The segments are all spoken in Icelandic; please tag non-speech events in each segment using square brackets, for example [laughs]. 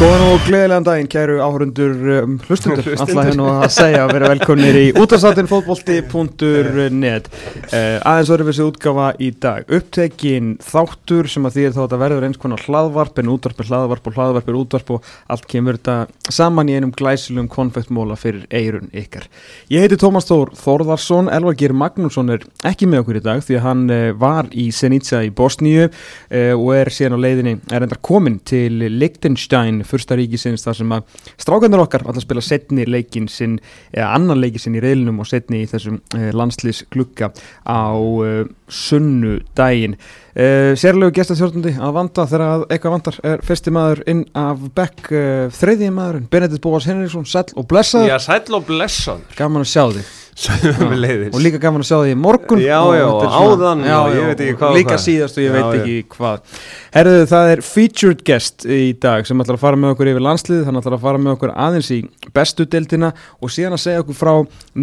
Góðan og gleðilegan daginn, kæru áhörundur um, hlustundur, alltaf hennu að segja að vera velkomnir í útastáttin fótbolti.net [laughs] uh, aðeins verður við þessi útgafa í dag. Upptekinn þáttur sem að því er þá að þetta verður eins konar hlaðvarp en útvarp er hlaðvarp og hlaðvarp er útvarp og allt kemur þetta saman í einum glæsilum konfektmóla fyrir eirun ykkar. Ég heiti Tómas Þór Þórðarsson Elvar Geir Magnússon er ekki með okkur í dag því að hann uh, var í Senica í Bosníu uh, og er síðan á leiðinni, er endar komin til Liechtenstein fyrsta ríkisins þar sem að strákarnir okkar alltaf spila setni leikin sinn eða annan leikin sinn í reilunum og setni í þessum uh, landslýs klukka á uh, sunnu daginn uh, sérlegu gestastjórnandi að vanda þegar að eitthvað vandar er fyrsti maður inn af Beck þriðji maðurinn Benedikt Bóas Henriksson sæll og blessaður, Já, sæll og blessan gaman að sjá þig og líka gaman að sjá þig í morgun. Já, já, áðan og ég veit ekki hvað líka síðast og ég Já, veit já. ekki hvað. Herðu, það er featured guest í dag sem ætlar að fara með okkur yfir landslið hann ætlar að fara með okkur aðeins í bestu deildina og síðan að segja okkur frá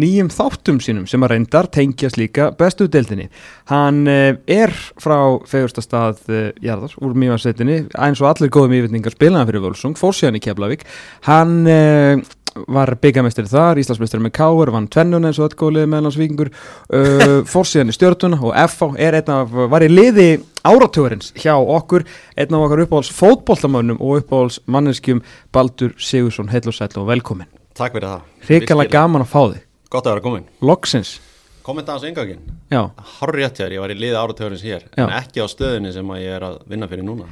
nýjum þáttum sínum sem að reyndar tengjast líka bestu deildinni. Hann uh, er frá fegurstastað uh, jarðar úr mjögasetinni eins og allir góðum yfirningar spilaðan fyrir Völsung fór síðan í Keflavík. Hann uh, var byggamestari þar, Íslandsmeistari með Káur vann tvennuna eins [laughs] og öll góðlið meðlandsvíkingur uh, fór síðan í stjörtuna og FH er einn af, var í liði áratugurins hjá okkur, einn af okkar uppáhalds fótboltamönnum og uppáhalds manneskjum Baldur Sigursson, heil og sæll og velkomin Takk fyrir það. Hrikalega gaman að fá þig, Gott að vera komin loksins. Yngangin Já, Hár rétt hér, ég var í liði áratugurins hér Já. En ekki á stöðinni sem að ég er að vinna fyrir núna.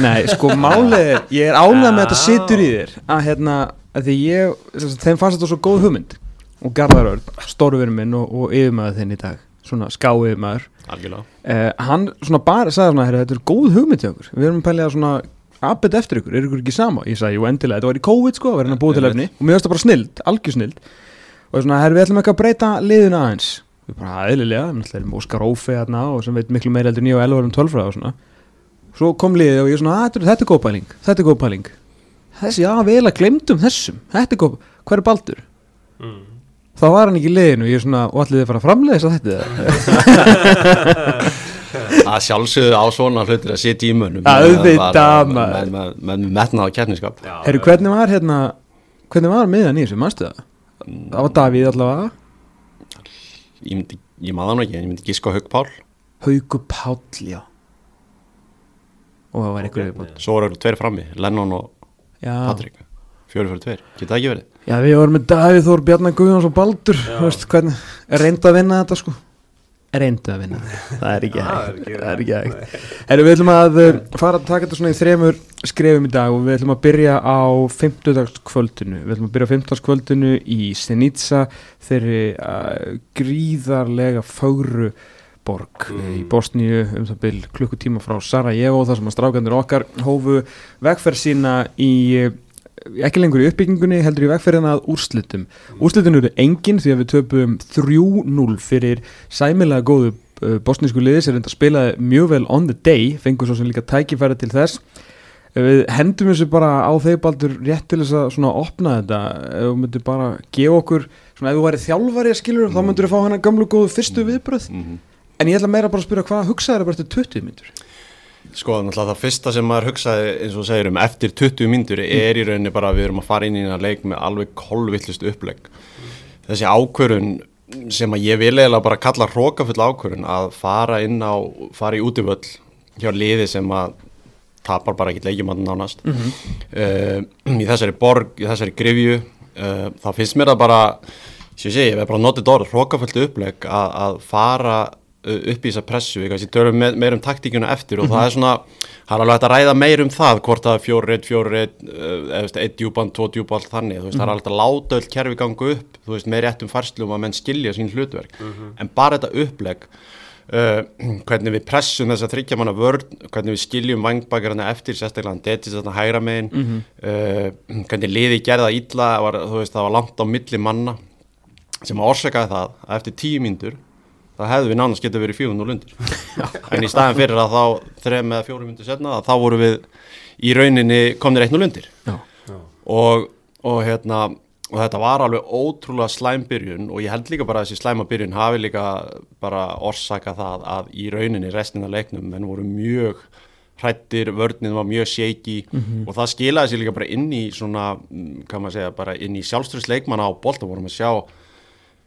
Nei, sko málið er, ég er ánægð með þetta situr í þér að hérna, að því ég þeim fannst þetta svo góð hugmynd og Garðar Örn, stóruvinn minn og, og yfirmaður þinn í dag, svona skáiðmaður Algjörlega. Uh, hann svona bara sagði svona, herra, þetta er góð hugmynd til okkur, við erum að pælja svona aðbett eftir ykkur, er ykkur ekki sama? Ég sagði, jú endilega, þetta var í COVID sko, verðin að búa til efni. Og mér finnst það bara snild, algjör snild. Og svona, herra, við ætlum ekki að breyta liðuna aðeins. Við bara, eðlilega, við erum Óskar Ófe hérna og sem veit miklu meira heldur nýja og elvarum tölfræða og svona. Svo kom liðið og ég svona, "Að, þetta er- góð pæling þetta er góð pæling. Þessi, já, við eiginlega glemdum þessum, þetta er góð hver er Baldur? Þá var hann ekki í liðinu og ég svona, og allir þið fara að framlega þess [laughs] að þetta Það sjálfsögðu á svona hlutir að sitja í mönnum. Auðvitað, Með- maður. Með metnað á keppniskap Herru, hvernig var hérna hvernig var miðan í þessu? Það? Var Davíð allavega. Ég, myndi, ég maður nú ekki, en ég myndi giska á Haug Pál. Hauku Páll, já. Og það var einhverju viðbót. Svo voru tveir frammi, Lennon og. Patrik Fjóri fyrir tveir, geta ekki verið já, við vorum með Davíð Þór, Bjarnar Guðjóns og Baldur veist, hvernig, reynda að vinna þetta sko? Reynda að vinna. Það er ekki Það er hægt ekki- það er ekki hægt. Herru, við ætlum að uh, fara að taka þetta svona í þremur skrefum í dag og við ætlum að byrja á 50 kvöldinu við ætlum að byrja á 50 kvöldinu í Senica þeirri uh, gríðarlega fögru borg mm. í Bosníu um það byrj klukkutíma frá Sarajevo þar sem að strákandir okkar hófu vegferð sína í eh, ekki lengur í uppbyggingunni heldur í vegferðina að úrslitum. Úrslitin eru engin því að við töpum 3-0 fyrir sæmilega góðu uh, bosnísku liði sem reynda að spila mjög vel on the day fengur svo sem líka tækifæri til þess. Við hendum þessu bara á þeir baldur rétt til þess að svona opna þetta. Ef þú myndir bara gefa okkur svona ef þú væri þjálfari að skilur þá myndir þú fá hana gamlu góðu fyrstu viðbröð mm en ég ætla meira bara að spyrja hvað hugsaður bara eftir 20 myndur Sko, náttúrulega það fyrsta sem maður hugsaði eins og þú segir um eftir 20 myndur er í rauninni bara að við erum að fara inn í hérna leik með alveg kolvillust upplegg. Þessi ákvörun sem að ég vil eiginlega bara kalla hrókafull ákvörun að fara inn á fara í útivöll hjá liði sem að tapar bara ekki leikjum að nánast. Uh, í þessari borg, í þessari grifju uh, þá finnst mér það bara ég segi, ég verð bara þetta orð hrókafullt upplegg að, að fara upp í þessa pressu, við kannski tölum me meir um taktíkuna eftir og það er svona það er alveg hægt að ræða meir um það hvort það er eða veist, eitt djúpan, tvo djúpan, allt þannig, þú veist, það er að láta öll kerfi ganga upp, þú veist, með réttum færslum að menn skilja sín hlutverk, en bara þetta upplegg Uh, hvernig við pressum þess að þryggja manna vörn hvernig við skiljum vangbakkarna eftir sérstaklega hann detis þarna hægra megin uh, hvernig liði gerða illa var, þú veist það var langt á milli manna sem að orsakaði það að eftir tíu mínútur þá hefðu við nánast getið verið 400 lundir [laughs] en í staðin fyrir að þá þrem eða fjórum mínútur setna þá voru við í rauninni komnir 1-0 lundir Já. og, og hérna og þetta var alveg ótrúlega slæmbyrjun og ég held líka bara að þessi slæmabyrjun hafi líka bara orsaka það að í rauninni restina leiknum menn voru mjög hrættir, vörninn var mjög shaky mm -hmm. og það skilaði sér líka bara inn í svona, kann maður segja, bara inn í sjálfströðsleikmanna á bolta vorum að sjá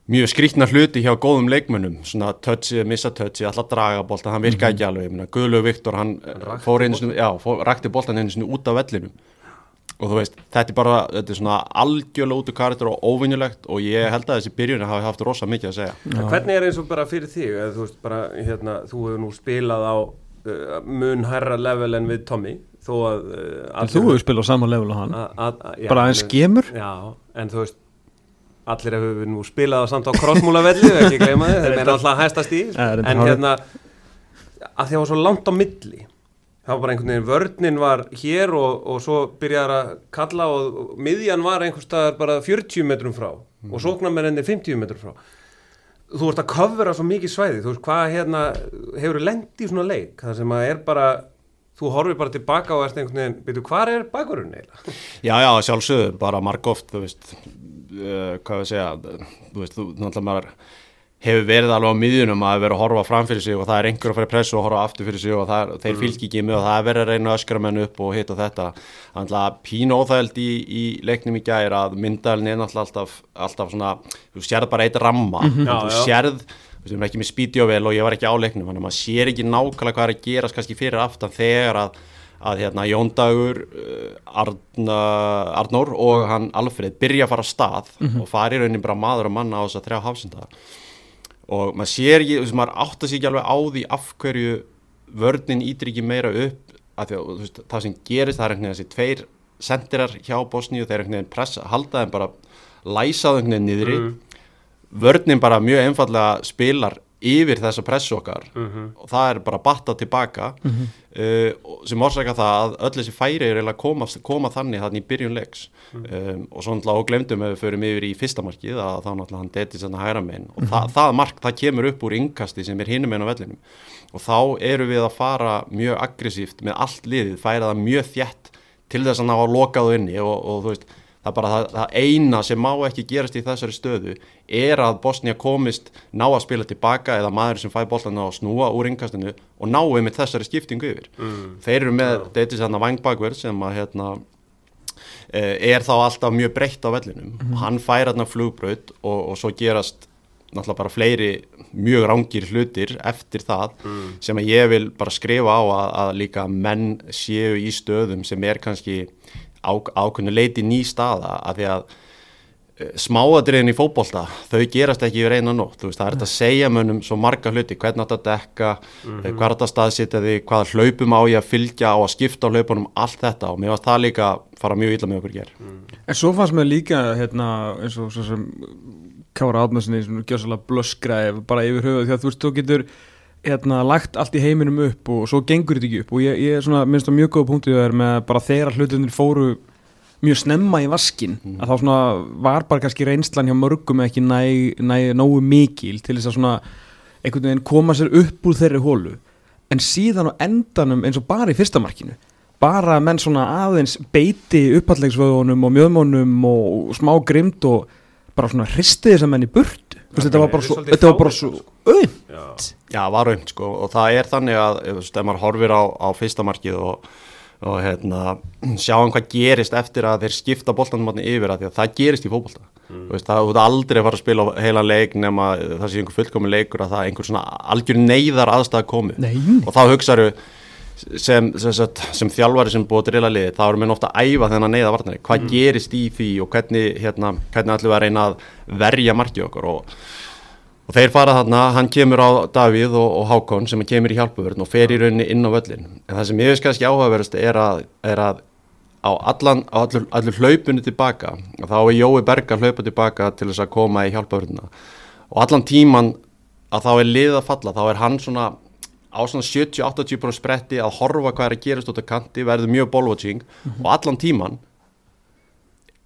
mjög skrítna hluti hjá góðum leikmönnum, svona touchið, missa touchið, alltaf draga bolta, hann virkaði mm -hmm. ekki alveg, ég meina, Guðlu Viktor, hann fór einu svona, já, fór, rakti boltan einu svona út af vellinum og þú veist, þetta er bara, þetta er svona algjörlega út af karakter og óvinnulegt og ég held að þessi byrjun hafi haft rosa mikið að segja. Já. Hvernig er eins og bara fyrir þig, eða þú veist, bara, hérna, þú hefur nú spilað á uh, mun herra level en við Tommy, þó að... Uh, þú hefur spilað á sama level á hann, bara aðeins skemur? Já, en þú veist, allir hefur nú spilað samt á krossmúlavelli, ekki gleyma þið, þeir meina alltaf hæstast í, en hérna, að því að það var svo langt á milli það var bara einhvern veginn, vörninn var hér og, og svo byrjaði að kalla og, og miðjan var einhvers staðar bara 40 metrum frá mm. og sóknarmenninni 50 metrum frá þú ert að kofra svo mikið svæði þú veist hvað hérna hefur lendi í svona leik það sem að er bara þú horfið bara tilbaka og erst einhvern veginn byrju hvað er bakurinn eiginlega? Já já sjálfsögur bara marg oft þú veist uh, hvað við segja þú veist þú náttúrulega maður hefur verið alveg á miðjunum að vera að horfa fram fyrir sig og það er einhver að fara í pressu og horfa aftur fyrir sig og er, þeir mm. fylgji ekki með og það er verið að reyna að öskra menn upp og hitta þetta þannig að pín óþægld í, í leiknum í gæri að myndalinn er náttúrulega alltaf, alltaf svona, þú sérð bara eitt ramma, mm -hmm. þú sérð þú veist, ekki með spídjóvel og ég var ekki á leiknum þannig að maður sér ekki nákvæmlega hvað er að gerast kannski fyrir aftan þegar að, að hérna, Jóndagur, uh, Arna, Arnór og hann Alfred byrja að fara að stað mm -hmm. og fari raunin bara maður og manna á þess að þrjá hafsenda og maður sér ekki, þú veist, maður áttast ekki alveg á því af hverju vörnin ítir ekki meira upp að því að veist, það sem gerist, það er einhvern veginn þessi tveir sendirar hjá Bosníu, þeir einhvern veginn pressa, halda þeim bara læsaðu einhvern veginn niðri mm. vörnin bara mjög einfallega spilar yfir þessa pressu okkar mm -hmm. og það er bara batta tilbaka mm -hmm. uh, sem orsaka það að öll þessi færi er eiginlega koma, koma þannig þannig í byrjun leiks mm -hmm. um, og svo náttúrulega og glemdum ef við förum yfir í fyrsta markið að þá náttúrulega hann deti svona hæra meginn og það, mhm. það mark það kemur upp úr yngkasti sem er hinum einn á vellinum og þá eru við að fara mjög aggressíft með allt liðið, færa það mjög þjætt til þess að ná að lokaðu inni og, og þú veist það er bara það, það eina sem má ekki gerast í þessari stöðu er að Bosnia komist ná að spila tilbaka eða maður sem fæ bóltan á snúa úr yngkastinu og náu með þessari skiptingu yfir mm. þeir eru með, yeah. þetta er svona vangbakverð sem að hérna eh, er þá alltaf mjög breytt á vellinum mm. hann fær hérna flugbröð og, og svo gerast náttúrulega bara fleiri mjög rángir hlutir eftir það mm. sem að ég vil bara skrifa á að, að líka menn séu í stöðum sem er kannski á, ákveðinu leiti ný staða að því að e, smáadriðin í fókbólta, þau gerast ekki yfir einu nótt, þú veist, það er þetta að segja mönnum svo marga hluti, hvernig þetta dekka mm -hmm. hvað þetta staðsýta því, hvaða hlaupum á ég að fylgja á að skipta á hlaupunum allt þetta og mér varst það líka fara mjög illa með okkur ger. Mm. En svo fannst mér líka hérna, eins og svo sem Kára Átnarssoni, svona gjössalega blöskræð bara yfir höfuð, því að þú veist, þú getur hérna, lagt allt í heiminum upp og svo gengur þetta ekki upp. Og ég, ég svona, minnst það mjög góða punktu það er með bara þeirra hlutunir fóru mjög snemma í vaskin mm. að þá svona var bara kannski reynslan hjá mörgum ekki næ, næ, nógu mikil til þess að svona einhvern veginn koma sér upp úr þeirri hólu en síðan á endanum eins og bara í fyrstamarkinu bara menn svona aðeins beiti upphallegsvöðunum og mjöðmónum og smá grimt og bara svona hristi þess að menn í burtu þetta var bara svo, þetta var bara svo auðnt Já, var auðnt sko og það er þannig að ef maður horfir á, á fyrsta markið og, og hérna, sjáum hvað gerist eftir að þeir skipta bóltanum yfir að, að það gerist í fókbólta mm. það er aldrei að fara að spila heila leik nema það sé einhver fullkomin leikur að það er einhver svona algjör neyðar aðstæða komi Nei. og þá hugsaðu sem, sem, sem þjálfari sem búið að drila liði þá erum við ofta að æfa þennan neyða varnari hvað mm. gerist í því og hvernig hérna, hvernig ætlum við að reyna að verja markið okkur og, og þeir fara þarna, hann kemur á Davíð og, og Hákon sem kemur í hjálpuvörn og fer í rauninni inn á völlin en það sem ég veist kannski áhugaverðast er að, er að á, allan, á allur, allur hlaupunni tilbaka og þá er Jói Berg að hlaupa tilbaka til þess að koma í hjálpuvörnuna og allan tíman að þá er lið að falla, þá er hann svona á svona 70-80% spretti að horfa hvað er að gerast út af kanti, verður mjög bólvotching mm -hmm. og allan tíman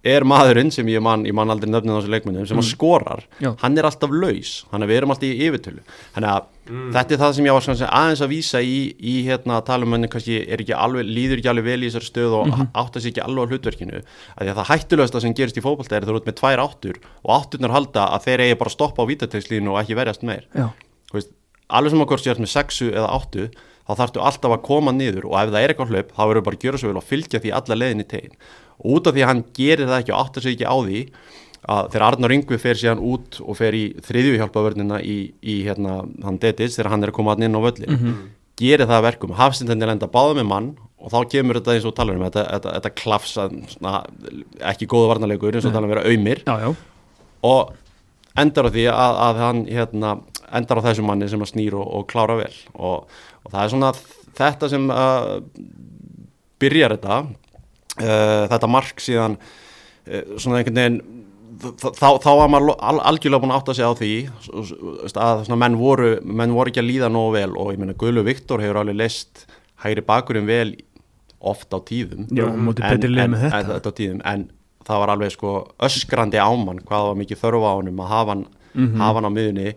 er maðurinn sem ég man, ég man aldrei á þessu leikmennum sem mm. skorar, Já. hann er alltaf laus hann er við erum alltaf í yfirtölu þannig að mm. þetta er það sem ég var svona aðeins að vísa í, í hérna talumönni kannski ekki alveg, líður ekki alveg vel í þessari stöð og mm -hmm. áttast ekki alveg á hlutverkinu að það hættulegast að sem gerist í fókbalta er þú ert með tvær áttur og átturnar halda að þeir eigi bara að stoppa á vítategslínu alveg sem okkur sést með sexu eða áttu þá þarftu alltaf að koma niður og ef það er eitthvað hlaup þá verður bara að gera svo vel og fylgja því alla leðin í tegin og út af því að hann gerir það ekki og áttar sig ekki á því að þegar Arnar Yngvi fer síðan út og fer í þriðju hjálpavörnina í, í hérna, hann detits þegar hann er að koma inn á völlin mm -hmm. gerir það verkum, hafsindandi lenda báða með mann og þá kemur þetta eins og talar um þetta, þetta, þetta klafsa, ekki góða varnalegur eins og tala um að vera auðmir og endar á því að, að hann hérna, endar á þessum manni sem að snýr og, og klára vel. Og, og það er svona þetta sem uh, byrjar þetta. Uh, þetta mark síðan uh, svona einhvern veginn þá, þá var maður al, algjörlega búin að átta sig á því að svona, menn, voru, menn voru ekki að líða nógu vel. Og ég menna Guðlu Viktor hefur alveg leist hægri bakurinn vel oft á tíðum. Já, en, en, en, en það var alveg sko öskrandi ámann hvað var mikið þörfa á hann að hafa hann, mm -hmm. á miðunni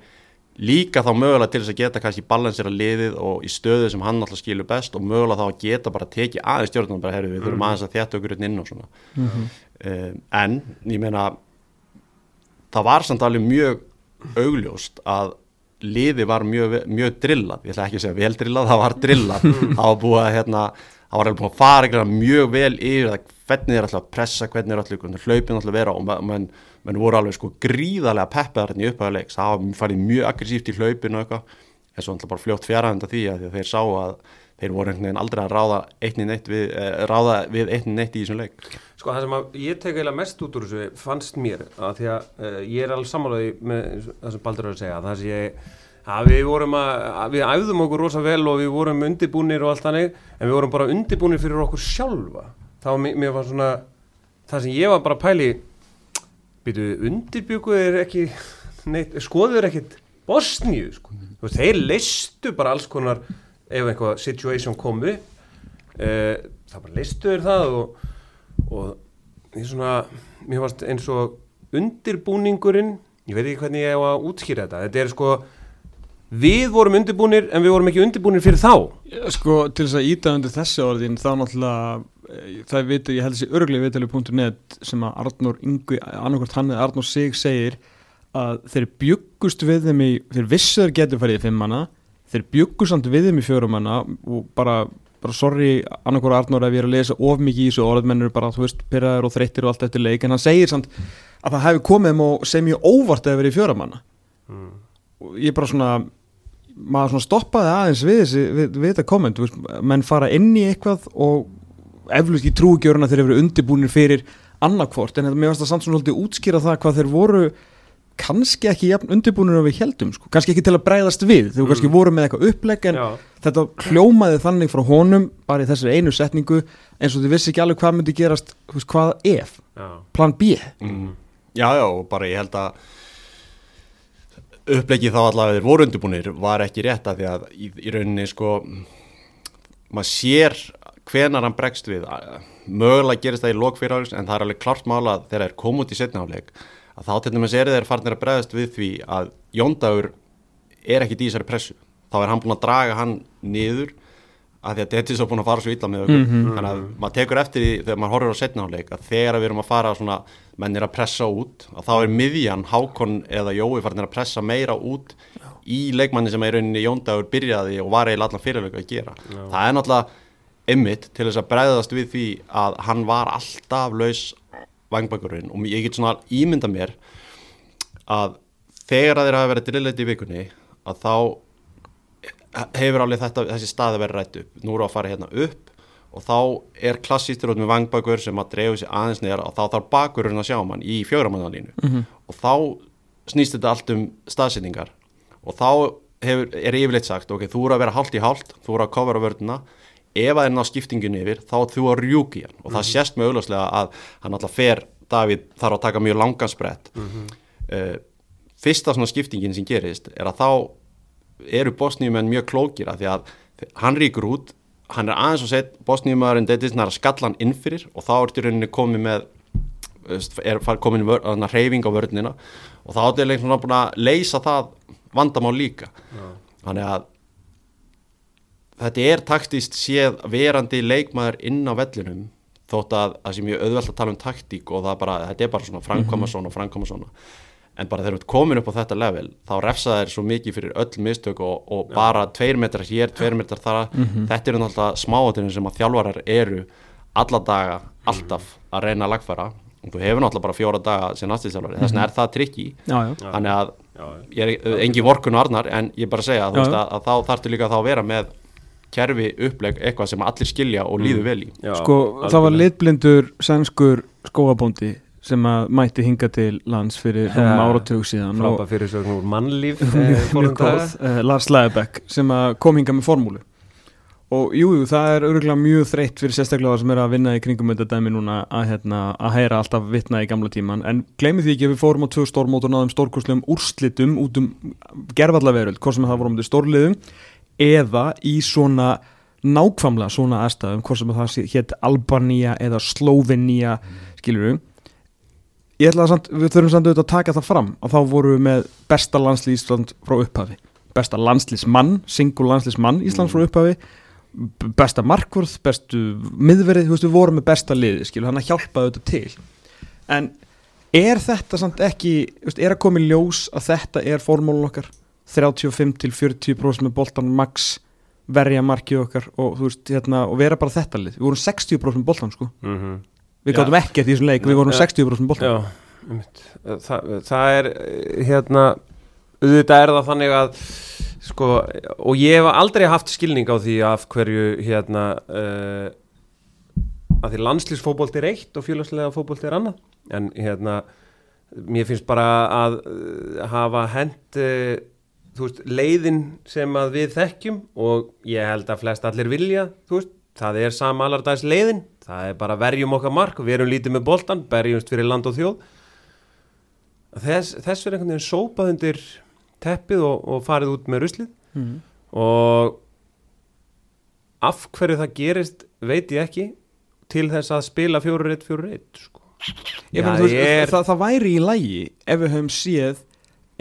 líka þá mögulega til þess að geta kannski balansera liðið og í stöðu sem hann alltaf skilur best og mögulega þá að geta bara tekið aðeins stjórnum bara, herru, við þurfum mm. aðeins að þjætta okkur inn og svona mm -hmm. um, en, ég meina það var samt alveg mjög augljóst að liði var mjög, mjög drillað ég ætla ekki að segja vel drillað, það var drillað mm. [laughs] það var búið að, hérna, það var búið að fara mjög vel yfir það hvernig er alltaf að pressa, hvernig er alltaf hlaupin alltaf vera og mann menn voru alveg sko gríðarlega peppaðar hérna í upphæðuleiks, það farið mjög aggressíft í hlaupinu eitthvað, þess vegna bara fljótt fjaraðanda því að þeir sá að þeir voru einhvern veginn aldrei að ráða eittni neitt við, eh, við eittni neitt í þessum leik. Sko það sem að ég tek eiginlega mest út úr þessu fannst mér að því að uh, ég er alveg samanlega með það sem Baldur er að segja það sem ég, að við vorum að, að við æfðum okkur rosa vel og við vorum undibúnir og allt hannig en við vorum bara undibúnir fyrir okkur sjálfa. Þá mér var svona það sem ég var bara pæli Býtu, undirbygguð er ekki, neitt, skoður er ekkit Bosníu, sko. Mm. Þeir leistu bara alls konar ef eitthvað situation komu, eh, það bara leistu þeir það og, og ég svona, mér fannst eins og undirbúningurinn, ég veit ekki hvernig ég hef að útskýra þetta, þetta er sko, við vorum undirbúnir en við vorum ekki undirbúnir fyrir þá. Sko, til þess að íta undir þessi orðin, þá náttúrulega það veit, ég held þessi örglega viðtalið.net sem að Arnur Yngvi, annarkvært hann eða Arnur Sig segir að þeir byggust við þeim í, þeir vissuður getur farið í fimmana, þeir byggust samt við þeim í fjórumanna og bara, bara sorry annarkvært Arnur ef ég er að lesa of mikið í þessu orðmennur bara þú veist, pyrraður og þreyttir og allt eftir leik en hann segir samt að það hefði komið og sem ég óvart að vera í fjórumanna mm. og ég bara svona maður svona stoppaði aðeins við við, við þetta komment, menn fara inn í eitthvað og eflust í trúgjöruna þeir eru undirbúinir fyrir annarkvort en mér finnst það samt svona svolítið útskýra það hvað þeir voru kannski ekki jafn undirbúinir að við heldum sko. kannski ekki til að breyðast við þegar mm. kannski voru með eitthvað upplegg en Já. þetta hljómaði þannig frá honum bara í þessari einu setningu eins og þið vissi ekki alveg hvað myndi gerast veist, hvað ef, Já. plan B mm. Já, já, og bara ég held að uppleggi þá allavega þeir voru undirbúinir var ekki rétt að því að í, í rauninni sko maður sér hvenar hann bregst við mögulega gerist það í lokfyrirháðis en það er alveg klart mála þegar það er komið út í setniháleik að þá til dæmis er þeir farnir að bregast við því að Jóndagur er ekki í þessari pressu þá er hann búin að draga hann niður að því að þetta er svo búin að fara svo illa með okkur mm -hmm. þannig að maður tekur eftir því þegar maður horfir á setniháleik að þegar við erum að fara svona mennir að pressa út að þá er miðjan Hákon eða Jói farnir að pressa meira út í leikmanni sem er rauninni Jóndagur byrjaði og var eiginlega allan fyrirleika að gera Já. það er náttúrulega ymmit til þess að bregðast við því að hann var alltaf laus vangbækurinn. Og ég get svona ímynda mér að þegar að þeir hafa verið drillið í vikunni að þá hefur alveg þetta, þessi staði verið rætt upp. Nú eru að fara hérna upp og þá er klassístur út með vangbækur sem að drefu sér aðeins neðar og þá þarf bakurinn að sjá mann í fjóramannalínu mm -hmm. og þá snýst þetta allt um staðsetningar. Og þá hefur, er yfirleitt sagt ok, þú eru að vera hálft í hálft, þú eru að kofara vörduna ef það er ná skiptingin yfir þá þú að rjúki hann og það mm -hmm. sést mjög auðvarslega að hann alltaf fer Davíð þarf að taka mjög langan sprett mm -hmm. uh, fyrsta svona skiptingin sem gerist er að þá eru bosníumenn mjög klókir að því að hann ríkur út hann er aðeins og sett er svona að skalla hann innfyrir og þá ertu rauninni komið með er komin reyfing á vörnina og þá er leikin svona búin að leysa það vandamál líka Já. þannig að þetta er taktist séð verandi leikmaður inn á vellinum þótt að það sé mjög auðvelt að tala um taktík og það bara, þetta er bara svona framkoma mhm. svona og framkoma svona. En bara þegar þú ert komin upp á þetta level þá refsa þær svo mikið fyrir öll mistök og, og bara tveir metrar hér, tveir metrar þar. Mm -hmm. þetta eru náttúrulega smáatunum sem að þjálfarar eru alla daga, alltaf að reyna að lagfæra. Og þú hefur náttúrulega bara fjóra daga sem aðstíðsjálfari, þess vegna er það trikki þannig að ég er engin vorkun og arnar en ég bara segja að, að, að þá þartu líka þá að vera með kerfi uppleg eitthvað sem allir skilja og líðu vel í. Já, Sko það var litblindur sænskur skóabóndi sem að mætti hinga til lands fyrir ja, áratug síðan frábæð fyrir svo mannlíf [laughs] eh, Lars Læðebæk sem kom hinga með formúlu. Og jújú, jú, það er öruglega mjög þreytt fyrir sérstaklega sem er að vinna í kringum þetta dæmi núna að, hérna, að heyra alltaf vittna í gamla tíman en glemir því ekki að við fórum á tvö stórmót og náðum stórkurslegum úrslitum út um gerfallaveröld, hvort sem það vorum til stórliðum eða í svona nákvamlega svona aðstæðum hvort sem það hétt Albanía eða Slovenia, mm. skilur við ég ætla að samt, við þurfum samt auðvitað að taka það fram og þá vorum við með besta landslið Ísland frá upphafi. Besta landslismann, single landslismann Ísland frá upphafi besta markvörð, bestu miðverið, þú veist við vorum með besta liði, skilur, hann að hjálpaði þetta til. En er þetta samt ekki, er að koma í ljós að þetta er formólun okkar 35 til 40% með boltan max verja markið okkar og, veist, hérna, og vera bara þetta lið, við vorum 60% með boltan sko. Mm -hmm. við gáttum ekki eftir þessum leik, við vorum 60% með boltan Já, það, það er hérna auðvitað er það þannig að sko, og ég hef aldrei haft skilning á því af hverju hérna uh, að því landslýsfóbolt er eitt og félagslega fóbolt er annað. En hérna mér finnst bara að uh, hafa hend uh, veist, leiðin sem að við þekkjum og ég held að flest allir vilja veist, það er samalardags leiðin það er bara verjum okkar mark við erum lítið með boltan, berjumst fyrir land og þjóð þess, þess verður einhvern veginn sópað undir teppið og, og farið út með ruslið mm. og af hverju það gerist veit ég ekki til þess að spila fjóru reitt fjóru reitt sko. er... það, það væri í lægi ef við höfum séð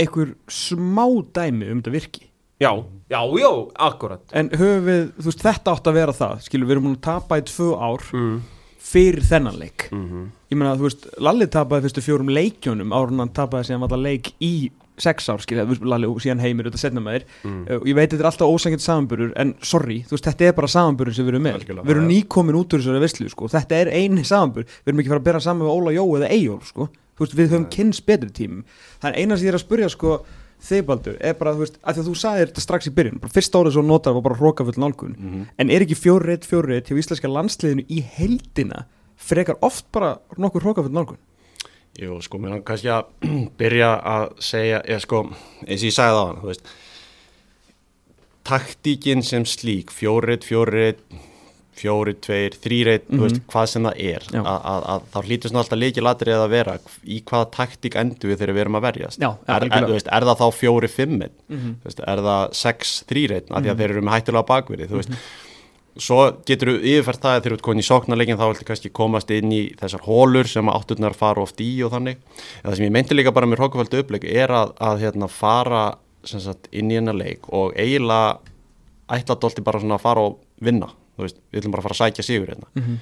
einhver smá dæmi um þetta virki. Já, já, já, akkurat. En höfum við, þú veist, þetta átt að vera það skilur, við erum múin að tapa í tvö ár mm. fyrir þennan leik. Mm -hmm. ég menna, þú veist, Lalli tapaði fyrstu fjórum leikjónum árun hann tapaði síðan alltaf leik í sex ár, skilja, og síðan heimir þetta setna með þér, mm. uh, ég veit þetta er alltaf ósangjönd samanburur, en sorry, þú veist, þetta er bara samanburur sem við erum með, Algjörlega, við erum nýkomin út úr þessari visslu, sko, þetta er eini samanbur við erum ekki fara að bera saman með Óla Jó eða Eyjól, sko, þú veist, við höfum kynns betri tím það er eina sem ég er að spurja, sko þeirbaldur, er bara, þú veist, að því að þú sagði þetta strax í byrjun, bara fyrst árið svo notar var bara hrókafull nálgun, mm -hmm. en er ekki fjórrið fjórrið hjá íslenska landsliðinu í heldina frekar oft bara nokkur hrókafull nálgun? Jú, sko, mér er kannski að [clears throat] byrja að segja, eða sko, eins og ég sagði það á hann, þú veist, taktíkin sem slík, fjórið, fjórið, fjórið, tveir, þrýrið, mm -hmm. þú veist, mhm. hvað sem það er, að þá hlýtur svona alltaf leikið latrið að vera, í hvaða taktík endur við þegar við erum að verjast. Já, er, er, veist, er það þá fjórið, fimmið, mm -hmm. er það sex, þrýrið, af því að -hmm. þeir eru með hættulega bakverið, þú veist, mhm svo getur þú yfirfært það þegar þú ert komin í sóknarleikin þá viltu kannski komast inn í þessar hólur sem átturnar fara oft í og þannig en það sem ég meinti líka bara með hrókaföldu uppleik er að, að hérna, fara sagt, inn í hennar leik og eiginlega ætla dolti bara svona að fara og vinna veist, við ætlum bara að fara að sækja sigur hérna. Mm -hmm.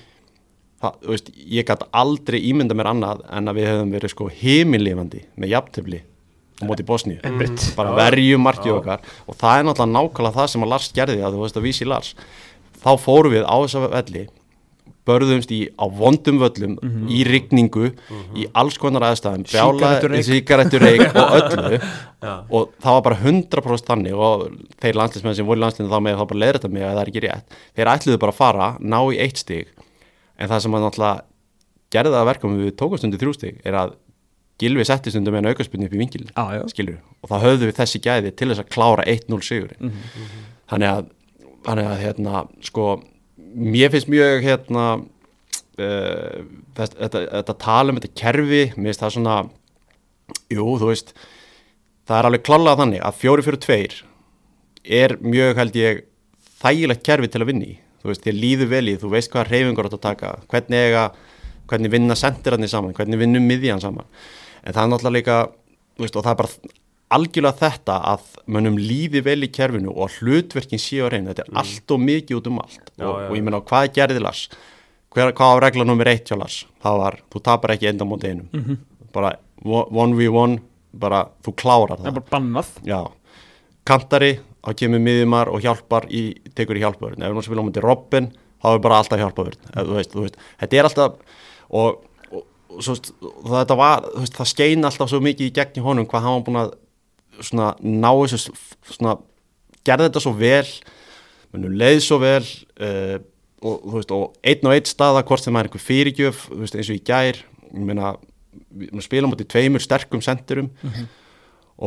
það, veist, ég gæti aldrei ímynda mér annað en að við hefum verið sko heimilifandi með jafntöfli á móti Bosníu, mm. bara verjum markið okkar. Og það er náttúrulega nákvæmlega það sem að Lars gerði að þú veist að vísi Lars þá fórum við á þessa velli börðumst í á vondum völlum mm -hmm. í rigningu, mm -hmm. í alls konar aðstæðum, bjála, síkaretureik og öllu. [laughs] Ja. og það var bara 100% þannig og þeir landslismenn sem voru í landslinu þá með þá bara leður þetta mig að það er ekki rétt, þeir ætluðu bara að fara ná í eitt stig, en það sem að náttúrulega gerði það að verka við tókustundi þrjú stig er að Gilvi setti stundum með en aukarspunni upp í vingil ah, og þá höfðu við þessi gæði til þess að klára 1-0 sigur mm -hmm. þannig að þannig að hérna sko mér finnst mjög hérna uh, þetta, þetta, þetta tala um þetta kerfi mér finnst það svona jú þú veist það er alveg klálega þannig að fjóri fyrir tveir er mjög held ég þægilegt kerfi til að vinni þú veist þér líður vel í þú veist hvað reyfingar átt að taka hvernig eiga hvernig vinna sendirarnir saman, hvernig vinnum miðjan saman. En það er náttúrulega líka veist, og það er bara algjörlega þetta að mönnum líði vel í kerfinu og hlutverkin séu að reyna, þetta er mm. allt og mikið út um allt. Já, og, já, og ég menna hvað gerði Lars? Hver, hvað á regla nummer eitt hjá Lars? Það var, þú tapar ekki enda mútið einum. Mm -hmm. bara 1v1 bara, þú klárar það. Það er bara bannað. Já, kantari, þá kemur miðjumar og hjálpar í, tekur í hjálpaverðin ef náttúrulega spila á mútið Robin, þá er bara alltaf hjálpaverðin, þú veist, þú veist þetta er alltaf og, og, og svo, þetta var, veist, það skein alltaf svo mikið í gegn í honum hvað hann var búin að svona ná þessu svona gerði þetta svo vel leið svo vel uh, og, veist, og einn og einn staða hvort sem er einhver fyrirgjöf veist, eins og í gær meina, við spilum átti tveimur sterkum sendurum mm -hmm.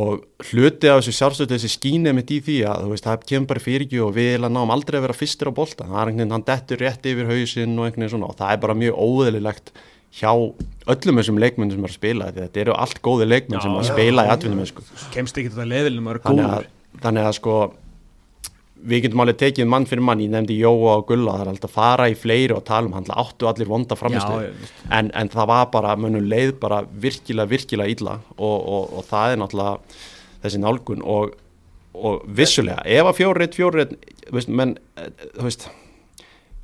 og hluti af þessu sjálfstötu þessi skínið mitt í því að veist, það kemur bara fyrirgjöf og við náum aldrei að vera fyrstir á bolta það er einhvern veginn, hann dettur rétt yfir hausin og einhvern veginn svona og það er bara mjög óðurlilegt hjá öllum þessum leikmenn sem er að spila þetta eru allt góði leikmenn sem er að spila í atvinnum sko. kemst ekki þetta leðilum að vera góður. þannig að sko við getum alveg tekið mann fyrir mann, ég nefndi Jóa og Gulla, það er alltaf að fara í fleiri og tala um hann. Áttu allir vonda framistu en, en það var bara, mönnum leið bara virkilega, virkilega illa. Og, og, og það er náttúrulega þessi nálgun. Og, og vissulega, ef að fjórið, fjórið menn, eh, þú veist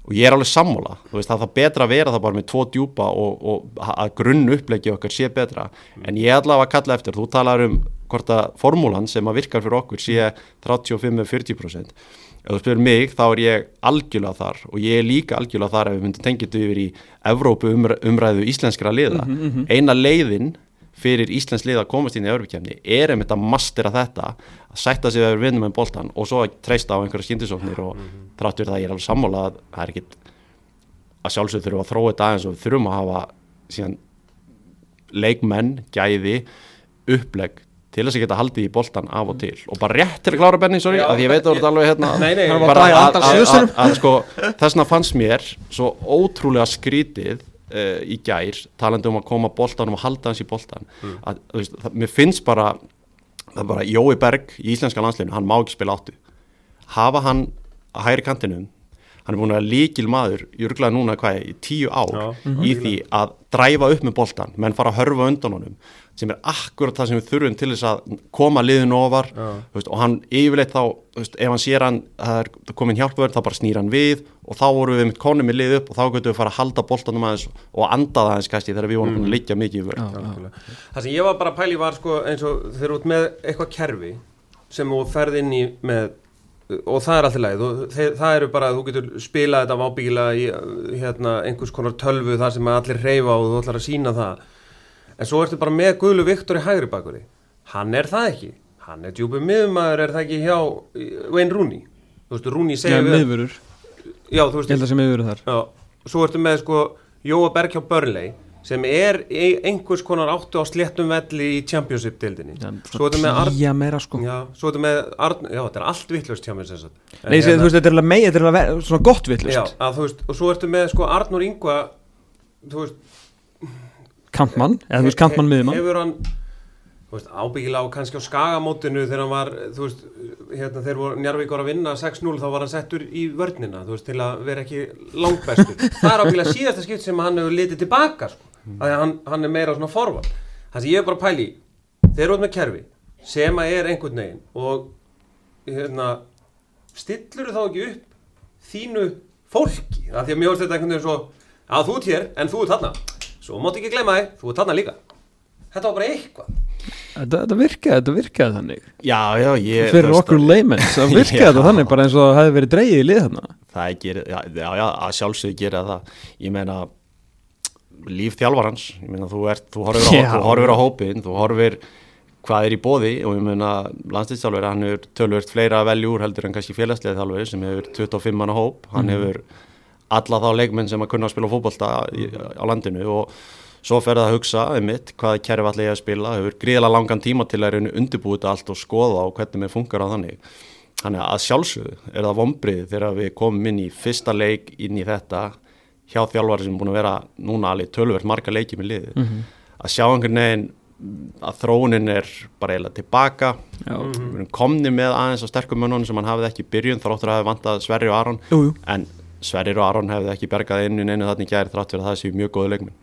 og ég er alveg sammála, þú veist það er betra að vera það bara með tvo djúpa og, og að grunn upplegi okkar sé betra mm. en ég er allavega að kalla eftir, þú talar um hvort að formúlan sem að virkar fyrir okkur sé 35-40% ef þú spyrir mig þá er ég algjörlega þar og ég er líka algjörlega þar ef við myndum tengja þetta yfir í Evrópu umræðu íslenskra liða mm -hmm. eina leiðin fyrir Íslands lið að komast inn í öðrukefni er einmitt að mastera þetta að sætta sig að vera vinnum með boltan og svo að treysta á einhverja skindisóknir og mm -hmm. þráttur það ég er alveg sammála að það er ekkit að sjálfsög þurfum að þróa þetta aðeins og við þurfum að hafa síðan leikmenn, gæði upplegg til þess að geta haldið í boltan af og til og bara rétt til að klára Benny, sorry, Já, að ég veit að það er alveg hérna nei, nei, bara að, að, að sko þessna fannst mér svo ótrúlega skrítið uh, í gær talandi um að koma bóltanum og halda hans í bóltan mm. að, veist, það, mér finnst bara bara Jói Berg í Íslenska landsleginu hann má ekki spila áttu. Hafa hann að hægri kantinum hann er búin að líkil maður, ég örglaði núna hvað í tíu ár Já, í því að dræfa upp með boltan, menn fara að hörfa undan honum sem er akkurat það sem við þurfum til þess að koma liðinu ofar veist, og hann yfirleitt þá, veist, ef hann sér hann það er komin hjálpverð, þá bara snýr hann við og þá vorum við mitt konum í lið upp og þá getum við fara að halda boltanum aðeins og anda það aðeins kannski þegar við vorum mm. að liggja mikið í vörð Það sem ég var bara að pæli var sko, eins og þeir eru út með eitthvað kerfi sem þú ferð inn í með og það er alltaf lægð það eru bara að þú getur spilað þetta ábyggilega í hérna, einhvers konar tölvu þar sem allir reyfa og þú ætlar að sína það en svo ertu bara með Guðlu Viktor í hægri bakuri hann er það ekki. Hann er djúpið miðumæður, er það ekki hjá Wayne Rooney? Þú veist, Rooney segja ja, við já, þú veist, ég held að sem miðurur þar. Já, svo ertu með sko Jóa Berg hjá Burnley sem er einhvers konar áttu á sléttum velli í Championship-dildinni svo ertu með Arn meira, sko. já, svo ertu með já, þetta er allt vittlust mér Nei, hérna, þú veist, þetta er alveg með, þetta er alveg svona gott vittlust já, að, þú veist, og svo ertu með sko Arnur Ingva þú veist Kampmann, eða þú veist Kampmann miðjumann Hefur hann, ábyggilega og kannski á skagamótinu þegar hann var, þú veist, hérna þegar voru Njarvík var að vinna 6-0 þá var hann settur í vörnina, þú veist, til að vera ekki langbæstur. [laughs] Það er ábyggilega síðasta skipt sem hann hefur litið tilbaka, sko, mm. að hann, hann er meira svona forvald. Það sem ég er bara að pæli, þeir eru út með kerfi sem að er einhvern veginn og, hérna, stillur þú þá ekki upp þínu fólki, það því að mjög styrta einhvern veginn svo, að þú ert hér en þú ert þarna svo móti ekki gleyma þig, þú er þarna líka. Þetta var bara eitthvað. Þetta, þetta virkaði, þetta virkaði þannig. Já, já, ég Fyrir okkur leimens, það [laughs] virkaði þetta þannig bara eins og það hefði verið dreyið í lið þarna. Það er gerð, já, já, já, að sjálfsögur gera það. Ég meina líf þjálfarhans, ég meina þú ert þú horfir á, þú horfir á hópin, þú horfir hvað er í bóði og ég meina landslýstjálfur, hann hefur tölvört fleira veljúr heldur en kannski félagslega þjálfur sem hefur 25 manna hóp, hann mm. Alla þá leikmenn sem að kunna að spila fókbalta á landinu og svo fer það að hugsa um mitt hvaða kerfi allir ég að spila, hefur gríðilega langan tíma til að undirbúið þetta allt og skoða og hvernig mér funkar á þannig. Þannig að sjálfsögðu er það vombrið þegar við komum inn í fyrsta leik inn í þetta hjá þjálfari sem er búin að vera núna alveg tölverð marga leikið með liði. Mm -hmm. Að sjá einhvern veginn að þróunin er bara eiginlega tilbaka við erum komni með aðeins á sterkum mönnunum sem hann hafið ekki byrjun þróttur að hafa vantað Sverri og Aron jú, jú. en Sverrir og Aron hefði ekki bergað inn í neinu þannig gæri þrátt fyrir að það séu mjög góðu leikminn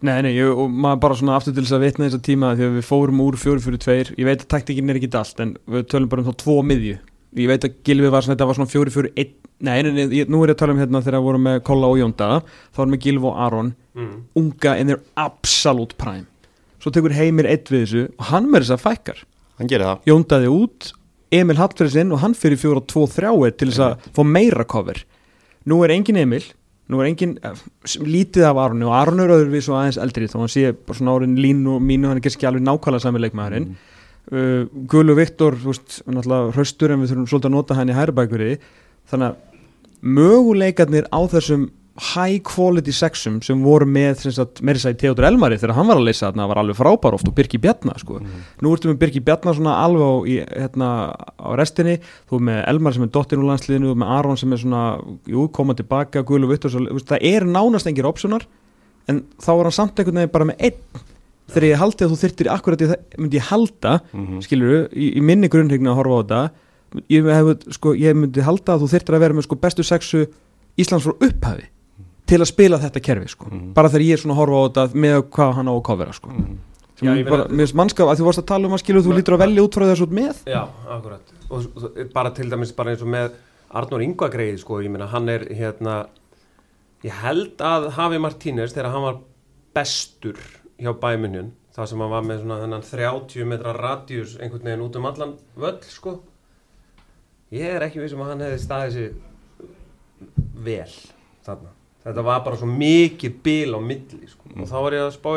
Nei, nei, ég, og maður bara svona aftur til þess að vitna þess að tíma þegar við fórum úr 4-4-2 ég veit að taktikinn er ekki allt en við tölum bara um þá tvo miðju. Ég veit að Gilvi var svona, þetta var svona 4-4-1 nei, nei, nei, nú er ég að tala um hérna þegar við vorum með Kolla og Jónda. Þá erum við Gilvi og Aron. Mm. unga in their absolute prime. Svo tekur Heimir eitt við þessu og hann með þess að fækkar. Hann gerir það. Jóndaði út, Emil Hallfriðsinn og hann fyrir 4-2-3 til þess að fá meira cover nú er engin Emil nú er engin uh, lítið af Aronu og Aronu er öðruvís og aðeins eldri þá hann sé bara svona árin línu og mínu hann er ekki alveg nákvæmlega sami leikmaðurinn mm. uh, Gullu Viktor, þú veist náttúrulega hraustur en við þurfum svolítið að nota hann í hærbækuri þannig að möguleikarnir á þessum high quality sexum sem voru með meira sæði Theodor Elmari þegar hann var að leysa þarna var alveg frábár oft og Birki Bjarnar sko. mm. nú ertum við Birki Bjarnar svona alveg á, í, hérna, á restinni þú er með Elmar sem er dottin úr landsliðinu þú er með Aron sem er svona jú, koma tilbaka, Guðlu Vittur það er nánast engir opsunar en þá er hann samt einhvern veginn bara með einn þegar ég haldi að þú þyrtir akkurat í það myndi ég halda, mm -hmm. skilur þú í, í minni grunnhyggna að horfa á þetta ég, hef, sko, ég myndi halda að þú þyrtir að vera með sko, bestu sexu Íslands frá upphafi til að spila þetta kerfi sko. mm. bara þegar ég er svona að horfa á þetta með hvað hann á að kofera sko. mm. Já, bara, mér finnst mannskap að þú varst að tala um að skilu þú lítur að velja út frá þessu með Já, akkurat og, og bara til dæmis bara eins og með Arnur Ingva greið sko, ég meina hann er hérna ég held að Hafi Martínez þegar hann var bestur hjá bæminjun það sem hann var með svona þennan 30 metra radjus einhvern veginn út um allan völl sko ég er ekki vissum að hann hefði staðið sér vel þarna þetta var bara svo mikið bil á milli sko. mm. og þá var ég að spá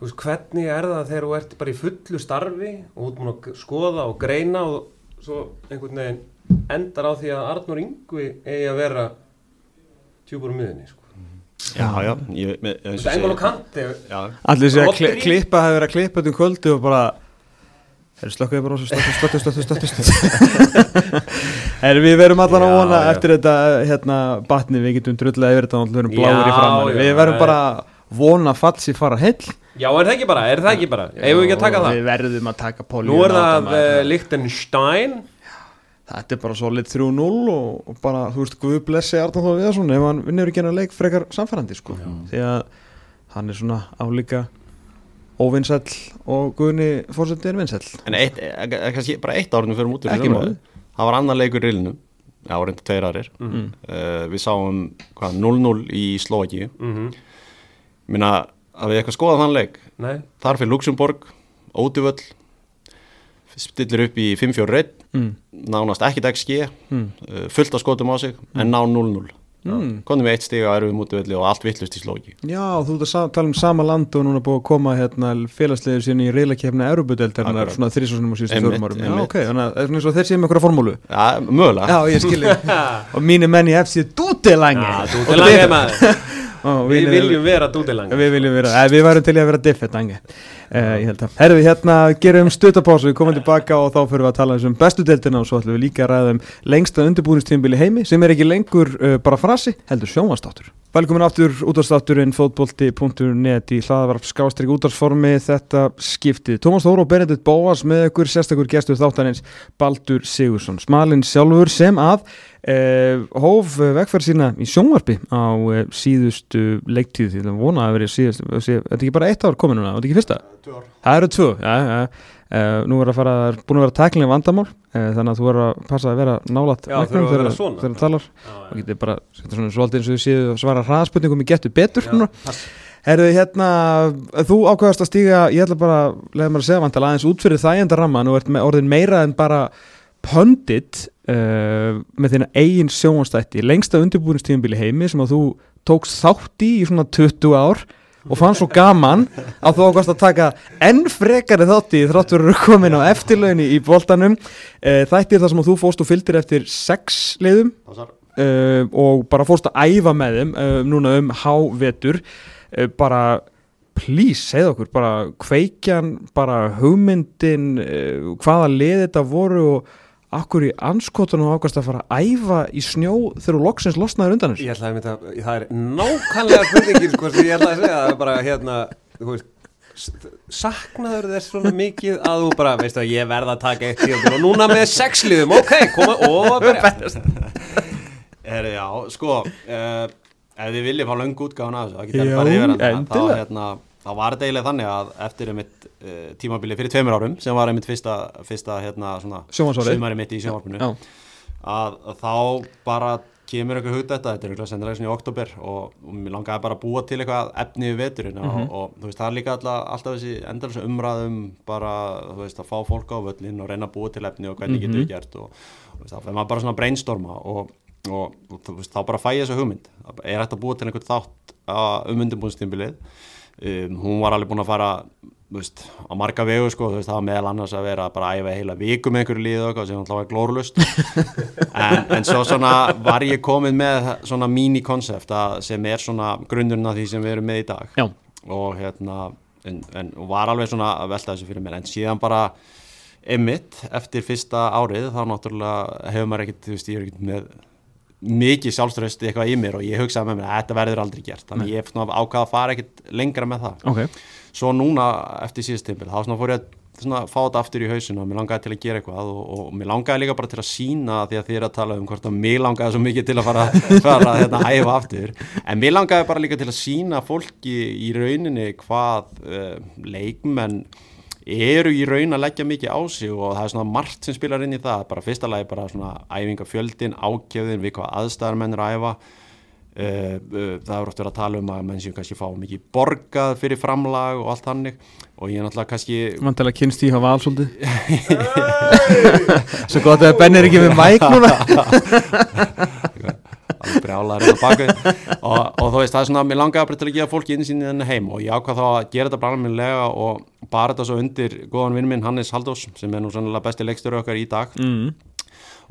þú veist hvernig er það þegar þú ert bara í fullu starfi og út múin að skoða og greina og svo einhvern veginn endar á því að Arnur Yngvi eigi að vera tjúbur um miðunni sko. Já, já Þetta engul og kanti Allir sé að klippa hefur verið að klippa þetta um kvöldu og bara Þeir slökkuði bara og slöttu, slöttu, slöttu, slöttu. Við verum allan að vona já. eftir þetta hérna, batni, við getum drullega yfir þetta og við verum bláður í framhæli. Við verum bara vona falsi fara heil. Já, er það ekki bara, er það ekki bara? Eða við ekki að taka það? Við verðum að taka Póli. Nú er það uh, Lichtenstein. Þetta er bara svo lit 3-0 og, bara, þú veist, Guð blessi Arnald Þóð Viðarsson ef hann vinnur ekki en að leik frekar samfærandi, sko. Því að hann er svona álíka óvinnsæl og Guðni fórsöndi er vinnsæl En eitt, kannski bara eitt árið fyrir mútur það var annar leikur í rilinu já, reynda tveir aðrir. Mm. -hmm. uh, við sáum 0-0 í Slovaki mm -hmm. minna að við eitthvað skoðað þann leik? Nei. þar fyrir Luxemburg, Óduvöll stillir upp í 5-4 reynd mm. nánast ekkit XG mm. uh, fullt að skotum á sig en ná 0-0 Mm. konum við eitt stíg á erfum útvöldi og allt vittlust í slóki Já, þú ert að tala um sama land og núna búið að koma hérna, félagslegir sín í reylakefna erfubudeldarnar svona þrísásunum og síðustu fjórum árum. Já, ok, þannig að það er þeir séum einhverja formúlu? Já, mögulega. Já, ég skilji [laughs] og mínu menn í FC Dúdelangi Já, Dúdelangi maður Við viljum vera Dúdelangi Við viljum vera, við varum til að vera Diffetangi Uh, að, herru við hérna gerum stutapásu, við komum tilbaka og þá fyrir við að tala um bestu deltina og svo ætlum við líka að ræða um lengsta undirbúinistímbili heimi sem er ekki lengur uh, bara frasi, heldur sjónvastáttur Velkomin aftur útastátturinn fótbolti.net í hlaðavarp skástrík útarsformi þetta skiptið. Tómas Þóru og Benedikt Bóas með ykkur sérstakur gestur þáttanins Baldur Sigursson. Smalinn sjálfur sem að eh, hóf vegferð sína í sjónvarpi á eh, síðustu leiktíð. Því það vonaði að verið síðust. Þetta er ekki bara eitt ár komin núna, þetta er ekki fyrsta? Það eru tvö, já, já. Uh, nú er að fara, það er búin að vera tæklinga vandamál uh, þannig að þú verður að passa að vera nálat þegar þú talar. Og getur bara, er svolítið eins og þú séu að svara hraðspurningum í getur betur Herðu, hérna, þú ákvæðast að stíga, ég ætla bara leiða mér að segja vantala aðeins út fyrir þægjanda ramma nú ert orðin meira en bara pöndit uh, með þína eigin sjónstætti, lengsta undirbúinistíðanbíli heimi sem að þú tókst þátt í í svona 20 ár og fann svo gaman að þú ákvæmst að taka enn frekari þátti þráttur að komin á eftirlaunni í boltanum. E, þættir þar sem þú fóst og fylgdir eftir sex leiðum e, og bara fóst að æfa með þeim e, núna um hávetur. Bara please, segð okkur, bara kveikjan bara hugmyndin hvaða leið þetta voru og Akkur í anskotunum ákvæmst að fara að æfa í snjó þegar þú loksins losnaður undan þessu? Ég ætla að mynda, það er nákvæmlega kvöldingin sko sem ég ætla að segja, það er bara hérna, þú veist, saknaður þess svona mikið að þú bara, veistu að ég verða að taka eitt tíum og núna með sexliðum, ok, koma og [laughs] að berja. Herri, já, sko, uh, ef þið viljið fá löngu útgáðan af þessu, það getur farið yfir hann þá, hérna, þá var eiginlega þannig að eftir einmitt uh, tímabili fyrir tveimur árum sem var einmitt fyrsta, fyrsta hérna, sumari mitt í sjónvarpinu. Að, að þá bara kemur eitthvað hugd þetta, þetta er eitthvað sendilega í oktober og, og mér langaði bara að búa til eitthvað efni við veturinn mm -hmm. og, og þú veist það er líka alltaf, alltaf þessi endalins umræðum bara veist að fá fólk á völlin og reyna að búa til efni og hvernig mm -hmm. getur við gert og, og það fyrir maður bara svona brainstorma og veist, þá bara fæ ég þessu hugmynd. Er að búa til einhvern þátt um undirbúinstímbilið um, hún var alveg búin að fara Veist, á marga vegu sko, veist, það var meðal annars að vera bara að æfa heila viku með einhverju líð og eitthvað sem hann hláði glórlust en, en svo svona var ég komið með svona mini-konsept sem er svona grunnurinn af því sem við erum með í dag. Já. og hérna en, en var alveg svona að velta þessu fyrir mér. En síðan bara emitt eftir fyrsta árið þá náttúrulega hefur maður ekkert, þú veist, ég er ekkert með mikið sjálfströsti eitthvað í mér og ég hugsaði með mér að þetta verður aldrei gert. Þannig Nei. ég hef ákvaða að fara ekkert lengra með það. Okay svo núna eftir síðust tímpil þá fór ég að fá þetta aftur í hausinu og mér langaði til að gera eitthvað og, og mér langaði líka bara til að sína því að þið er að tala um hvort að mér langaði svo mikið til að fara, [laughs] fara hérna, að æfa aftur. En mér langaði bara líka til að sína fólki í rauninni hvað uh, leikmenn eru í raun að leggja mikið á sig og það er svona margt sem spilar inn í það. Bara fyrsta lagi bara svona æfingafjöldin, ákjöfðin við hvað aðstæðar menn er að æfa. Uh, uh, það er oft verið að tala um að menn sem kannski fá mikið borgað fyrir framlag og allt hannig og ég er náttúrulega kannski Vantilega kynst í hafa alls [laughs] [laughs] Svo gott að Ben er ekki með mæk núna [laughs] alveg brjálar og, og þú veist það er svona mér langaði bara til að gefa fólki insýn í þenni heim og ég ákvað þá að gera þetta bráðminlega og bara þetta svo undir góðan vinn minn Hannes Haldós sem er nú sannlega besti leikstöru okkar í dag mm.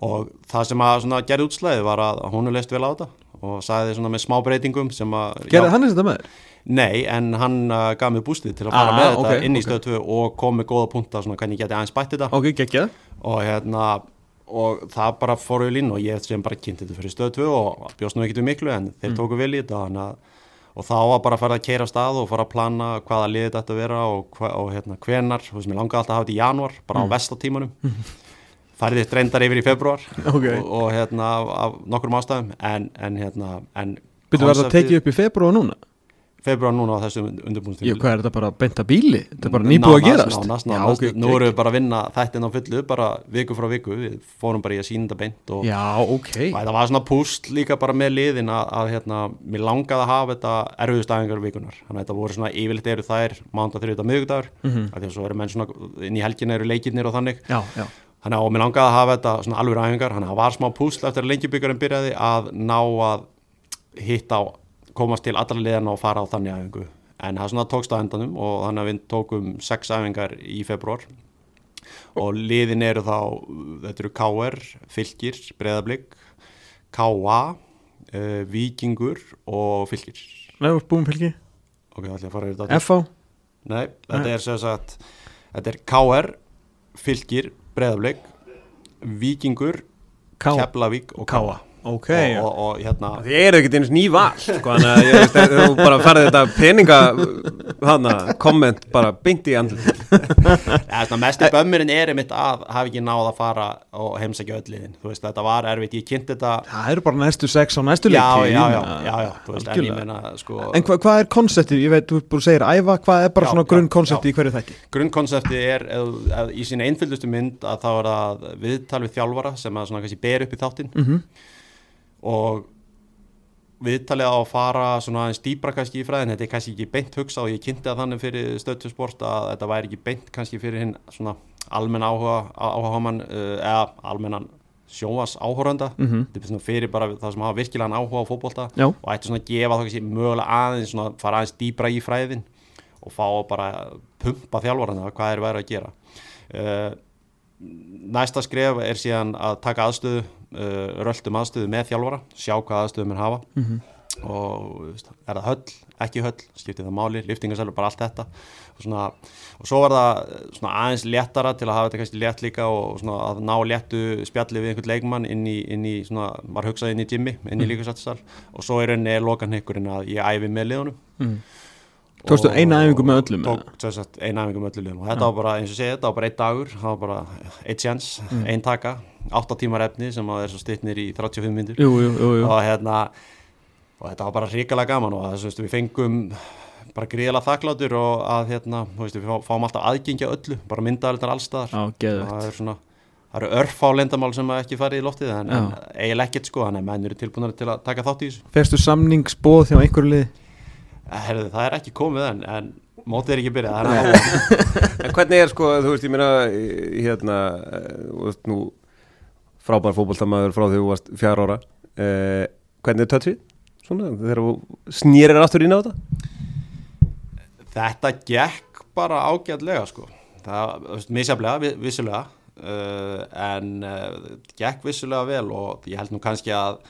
og það sem að gerði útslæði var að hún er leist vel á þetta og sagði svona með smá breytingum sem að Gerði hann þetta með þér? Nei, en hann uh, gaf mér bústið til að fara ah, með okay, þetta inn í okay. stöðu 2 og kom með góða punta svona hvernig ég geti aðeins bætt þetta Ok, geggjað og hérna og það bara fór lín og ég sem bara kynnti þetta fyrir stöðu 2 og bjóst nú ekkert um miklu en þeir mm. tóku vel í þetta og þá var bara að fara að keira stað og fara að plana hvaða liðið þetta að vera og, og hérna hvenar, þú veist, mér langaði alltaf að hafa þetta í januar bara mm. á vestatímanum færðist reyndar yfir í februar [laughs] okay. og, og hérna af nokkrum ástæðum en, en hérna en Byrju verða að tekið upp í februar núna? Februar núna á þessu undirbúinstími Já, hvað er þetta bara benta bíli? Þetta er bara nýbúið að gerast? Nánast, nánast, nánast okay, Nú erum við bara að vinna þættin á fullu bara viku frá viku, við fórum bara í að sína þetta beint og Já, ok Það var svona púst líka bara með liðin að, að hérna, mér langaði að hafa þetta erfiðustæðingar vikunar, þannig að þetta voru svona yfirleitt eru þær, mánda þrjóta miðugdagur mm -hmm. því að svo eru menn svona inn í helgin eru leikirnir og þannig já, já. Þannig að mér langaði að hafa þetta svona alveg ræðingar, þannig að það var smá púsl eftir að lengjubíkarinn byrjaði að ná að hitta á, komast til allra liðan og fara á þannig æfingu. En það svona tókst á endanum og þannig að við tókum sex æfingar í februar og liðin eru þá, þetta eru KR, Fylgir, Breðablík, KA, uh, Vikingur og Fylgir. Nei, búin Fylgi? Ok, það ætla ég að fara yfir þetta. FH? Nei, þetta Nei. er svo að þetta er KR, Fylgir, Breðafleik Vikingur, Keflavík og Káa Okay, og, og, hérna þið eru ekkert eins nýval sko, þannig að ég veist að þú bara farið þetta peninga hana, komment bara byngt í andl ja, [laughs] mest í bömmirinn er einmitt að hafa ekki náð að fara og heimsækja öll liðin. Þú veist þetta var erfitt, ég kynnt þetta það eru bara næstu sex á næstu leiki já, já, já, já, já veist, en, meina, sko, en hva, hvað er konseptið, ég veit, þú búið að segja æfa, hvað er bara svona grunnkonseptið í hverju þætti? Grunnkonseptið er, eð, eð, í sína einföldustu mynd að þá er það viðtal við þjálfara sem að svona kannski ber upp í þáttin mm -hmm og viðtalið á að fara svona aðeins dýbra kannski í fræðin, þetta er kannski ekki beint hugsa og ég kynnti að þannig fyrir stöðtusport að þetta væri ekki beint kannski fyrir hinn svona almenn áhuga áhuga mann uh, eða almennan sjóas áhóranda mm -hmm. þetta er svona fyrir bara það sem hafa virkilegan áhuga á fókbólta og ætti svona að gefa það kannski mögulega aðeins svona fara aðeins dýbra í fræðin og fá bara pumpa þjálfvarana hvað er verið að gera. Uh, næsta skref er síðan að taka aðstöðu uh, röldum aðstöðu með þjálfara sjá hvað aðstöðum er hafa mm -hmm. og er það höll, ekki höll skiptið það máli, liftingarsælur, bara allt þetta og, svona, og svo var það aðeins léttara til að hafa þetta kannski létt líka og svona, að ná léttu spjalli við einhvern leikmann inn í, inn í svona, var hugsað inn í gymmi, inn í mm. líkasættisal og svo er henni lokan hekkurinn að ég æfi með liðunum mm. Tókstu eina æfingu með öllum? Tók eina æfingu með öllum og þetta var bara, eins og segja, þetta var bara einn dagur það var bara eitt sjans, mm. einn taka 8 tímar efni sem að er svo stittnir í 35 myndur og hérna og þetta var bara ríkilega gaman og þess að við fengum bara gríðilega þakklátur og að hérna, veist, við fáum alltaf aðgengja öllu, bara myndaðalinnar allstaðar og það er svona Það eru örf á lendamál sem ekki farið í loftið en, eiginlega ekkert sko, þannig að menn eru tilbúinari til að taka þátt í þessu. Ferstu samningsbóð þjá einhverju lið? Eh, herðu, það er ekki komið enn, en mótið er ekki byrjað, [laughs] en hvernig er sko, þú veist, ég meina, hérna, þú veist nú, frábær fókbóltamæður frá því þú varst fjár ára, eh, hvernig er tötsið? Svona, þegar þú snýrir aftur inn á þetta? Þetta gekk bara ágætlega sko, það, misjaflega, vissulega. Uh, en uh, gekk vissulega vel og ég held nú kannski að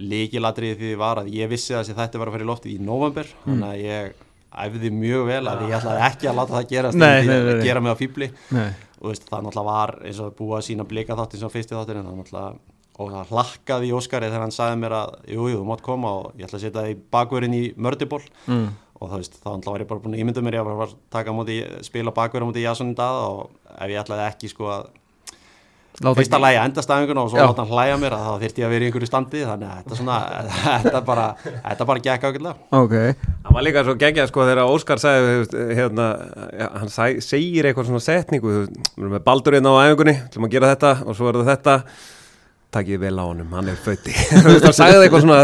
líkiladrið því var að ég vissi að þetta var að fara í loftið í november mm. þannig að ég æfði mjög vel að ég ætlaði ekki að láta það gerast nei, nei, nei, gera mig á fýbli og veist, það náttúrulega var eins og búið að sína blika þátt eins og fyrsti þáttur en það náttúrulega og það hlakkaði í Óskari þegar hann sagði mér að jújú, þú mátt koma og ég ætla að setja það í bakverðin í mördiból mm. og það veist, þá var ég bara búin að ímynda mér ég var að taka móti, spila bakverð á móti í Jasson í dag og ef ég ætlaði ekki sko að fyrsta lægi endastæðinguna og svo láta hann hlæja mér að þá þýrt ég að vera í einhverju standi þannig að þetta svona, [laughs] þetta bara þetta bara gekk ákvelda okay. Það var líka svo geggjað sko þegar Óskar sagði hérna, hann segir eitthvað svona setningu, við erum með baldurinn á æfingunni, til að gera þetta og svo er þetta takk ég vel á honum, hann er fötti [laughs] það sagði eitthvað svona,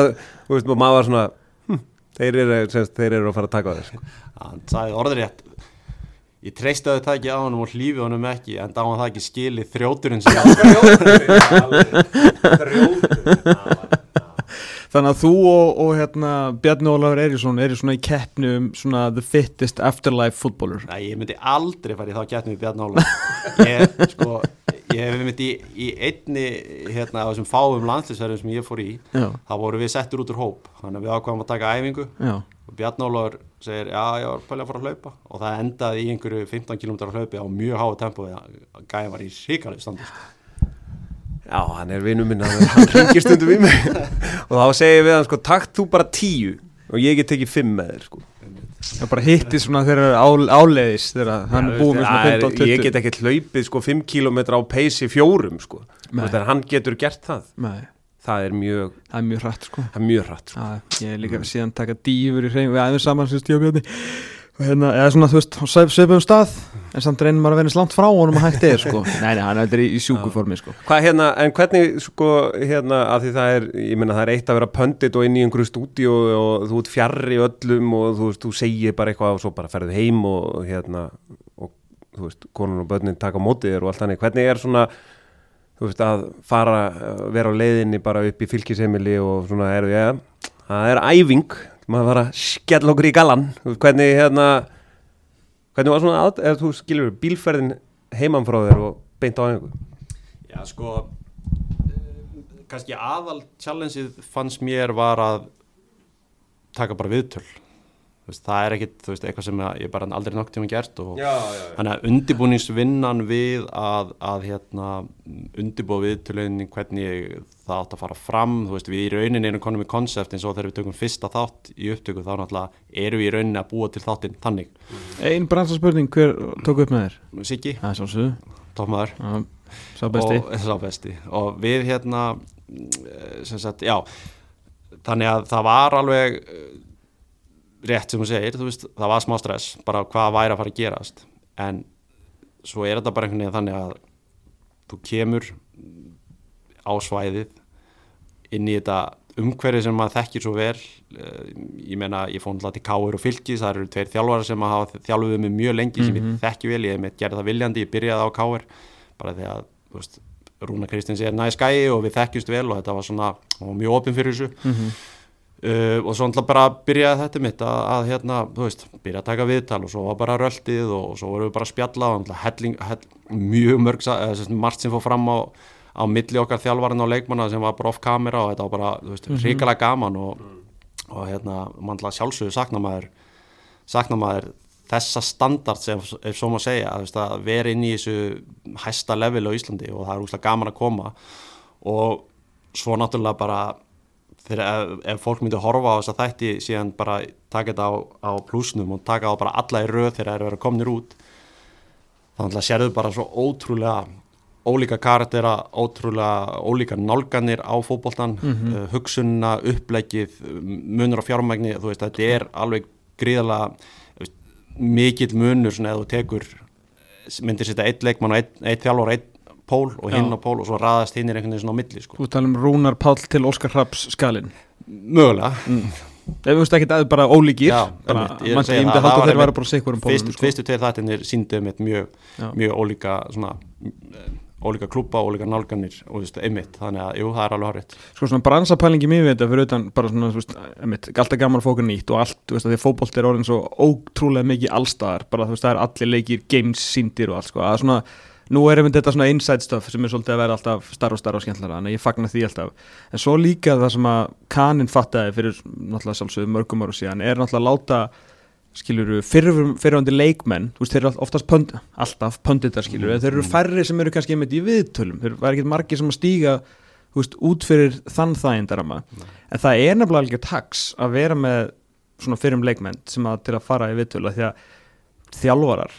þú veist, maður var svona hm, þeir, eru, þeir eru að fara að taka það sko. hann sagði orðrétt Ég treysti að það ekki á hann og hlýfi honum ekki en þá hann það ekki skili þrjóturinn sem Þrjóturinn Þannig að þú og, og hérna, Bjarni Ólafur Eirísson eru svona í keppnu um svona the fittest afterlife fútbólur Nei, ég myndi aldrei fara í þá keppnu við Bjarni Ólafur. Ég, sko, ég hef myndi í, í einni hérna, á þessum fáum landslýsverðum sem ég fór í Já. þá voru við settur út úr hóp. Þannig að við ákvæmum að taka æfingu. Já. og Bjarni Ólafur segir, já, ég var pæli að fara að hlaupa. Og það endaði í einhverju 15 km hlaupi á mjög háa tempo og gæði var í síkarlega standist Já, hann er vinnu minna, hann ringir stundum í mig. [laughs] Og þá segir við hann sko, takt þú bara tíu. Og ég get tekið fimm með þér sko. Það bara hittir svona þegar ál, áleiðis þegar hann er búið með svona 15-20 Ég get ekki hlaupið sko 5 km á peysi fjórum sko, þegar hann getur gert það. Nei. Það er mjög Það er mjög hratt sko. Er mjög hratt sko. Að, Ég er líka síðan taka dýfur í hrein við aðeins saman sem stjóðbjörni og hérna, eða svona, þú veist, sveipum stað en samt reynir maður að vera slant frá honum að hægt er sko, [laughs] nei, nei, hann er í, í sjúkuformi sko. Hvað hérna, en hvernig sko, hérna, að því það er ég menna, það er eitt að vera pöndit og inn í einhverju stúdíu og þú ert fjarr í öllum og þú veist, þú segir bara eitthvað og svo bara ferðu heim og hérna og þú veist, konun og börnin taka mótið þér og allt þannig, hvernig er svona þú veist, að fara, vera á leiðinni bara upp í fylgisheimili og svona, er, ja, það er æfing maður var að skella okkur í galan. Hvernig hérna hvernig var svona, eða þú skilur bílferðin heimann frá þér og beint á einhver Já sko kannski aðal challengeið fannst mér var að taka bara viðtöl. Veist, það er ekkit veist, eitthvað sem ég bara aldrei nokk tíma gert og já, já, já. þannig að undibúningsvinnan við að, að hérna, undibúa viðtöluðin hvernig það átt að fara fram þú veist við í rauninni erum konum í konsept eins og þegar við tökum fyrsta þátt í upptöku þá náttúrulega eru við í rauninni að búa til þáttinn þannig. Einn bransarspurning, hver tók upp með þér? Siggi, tópmaður Sá besti. Og, sá besti. Og við hérna sagt, já þannig að það var alveg rétt sem þú segir, þú veist, það var smá stress bara hvað væri að fara að gerast. En svo er þetta bara einhvern veginn þannig að þú kemur á svæðið inn í þetta umhverfið sem maður þekkir svo vel eh, ég meina, ég fór náttúrulega til Káur og Fylgis það eru tveir þjálfara sem hafa þjálfuð með mjög lengi mm -hmm. sem ég mhm. þekki vel, ég hef með gerð það viljandi ég byrjaði á Káur bara því að, þú veist, Rúna Kristins er næst gæi og við þekkjumst vel og þetta var svona, var mjög opinn fyrir þessu mm -hmm. Uh, og svo náttúrulega bara byrjaði þetta mitt að, að hérna, þú veist, byrja að taka viðtal og svo var bara röldið og, og svo vorum við bara spjalla og helling, hell, mjög mörg uh, margt sem fór fram á, á milli okkar þjálfarinn og leikmanna sem var bara off camera og þetta var bara, þú veist, mm -hmm. ríkilega gaman og, og hérna, mannlega sjálfsögur sakna maður, sakna maður þessa standard sem, ef svo maður segja, að, að vera inn í þessu hæsta level á Íslandi og það er úrslega gaman að koma og svo náttúrulega bara þegar ef, ef fólk myndi horfa á þess að þætti síðan bara taka þetta á, á plusnum og taka á bara alla í röð þegar það eru verið komnir út þannig að sérðu bara svo ótrúlega ólíka karaktera, ótrúlega ólíka nálganir á fókbóltan mm -hmm. uh, hugsunna, upplegið munur á fjármægni, þú veist, þetta er alveg gríðala mikill munur svona eða þú tekur myndir setja eitt leikmann og eitt, eitt þjálfur eitt pól og hinn á pól og svo raðast hinn er einhvern veginn svona á milli sko. Þú talum Rúnar Pál til Óskar Hrapps skalin Mögulega mm. Ef við veist ekki að það er bara ólíkir bara, ég myndi að halda þeir vera bara sikkur um pólum sko. Fyrstu tveir þættinir síndum mjög, mjög ólíka svona ólíka klúpa, ólíka nálganir og þú veist, einmitt, þannig að, jú, það er alveg horfitt Sko svona bransapælingi mér við þetta fyrir utan bara svona, þú veist, einmitt, alltaf gaman fókur nýtt og allt, þú veist, því að fókbólt er orðin svo ótrúlega mikið allstaðar, bara þú veist, það er allir leikir, games, síndir og allt, sko, að svona nú er einmitt þetta svona inside stuff sem er svolítið að vera alltaf starf og starf og skemmtlara, en ég fagnar því alltaf. En svo líka það sem að kaninn fattaði fyrir náttúrulega skiljuru, fyrirvandi leikmenn þú veist, þeir eru oftast pönd, alltaf pönditar skiljuru, mm. þeir eru færri sem eru kannski einmitt í viðtölum, þeir eru ekki margi sem að stíga þú veist, út fyrir þann þægindarama, mm. en það er nefnilega alveg tags að vera með svona fyrirum leikmenn sem að til að fara í viðtölu því að þjálfarar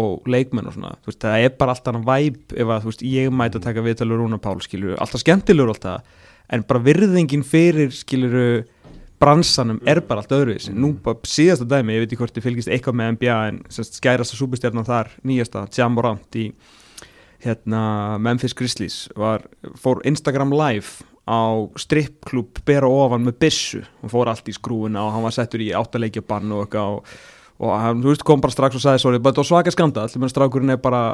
og leikmenn og svona, þú veist, það er bara alltaf væp ef að, þú veist, ég mæti að taka viðtölu Rúna Pál, skiljuru, alltaf skemmtilegur alltaf, en bara virðingin fyrir, skiljuru bransanum er bara allt öðruvísi. Nú bara síðasta dæmi, ég veit ekki hvort þið fylgist eitthvað með NBA en skærasta súbustjarnan þar nýjasta, Jamorant í hérna, Memphis Grizzlies var, fór Instagram live á strippklub bera ofan með bissu, hann fór allt í skrúuna og hann var settur í áttaleikjabann og eitthvað og, og hann, þú veist, kom bara strax og sagði sorry, þetta var svaka skanda, allir strákurinn er bara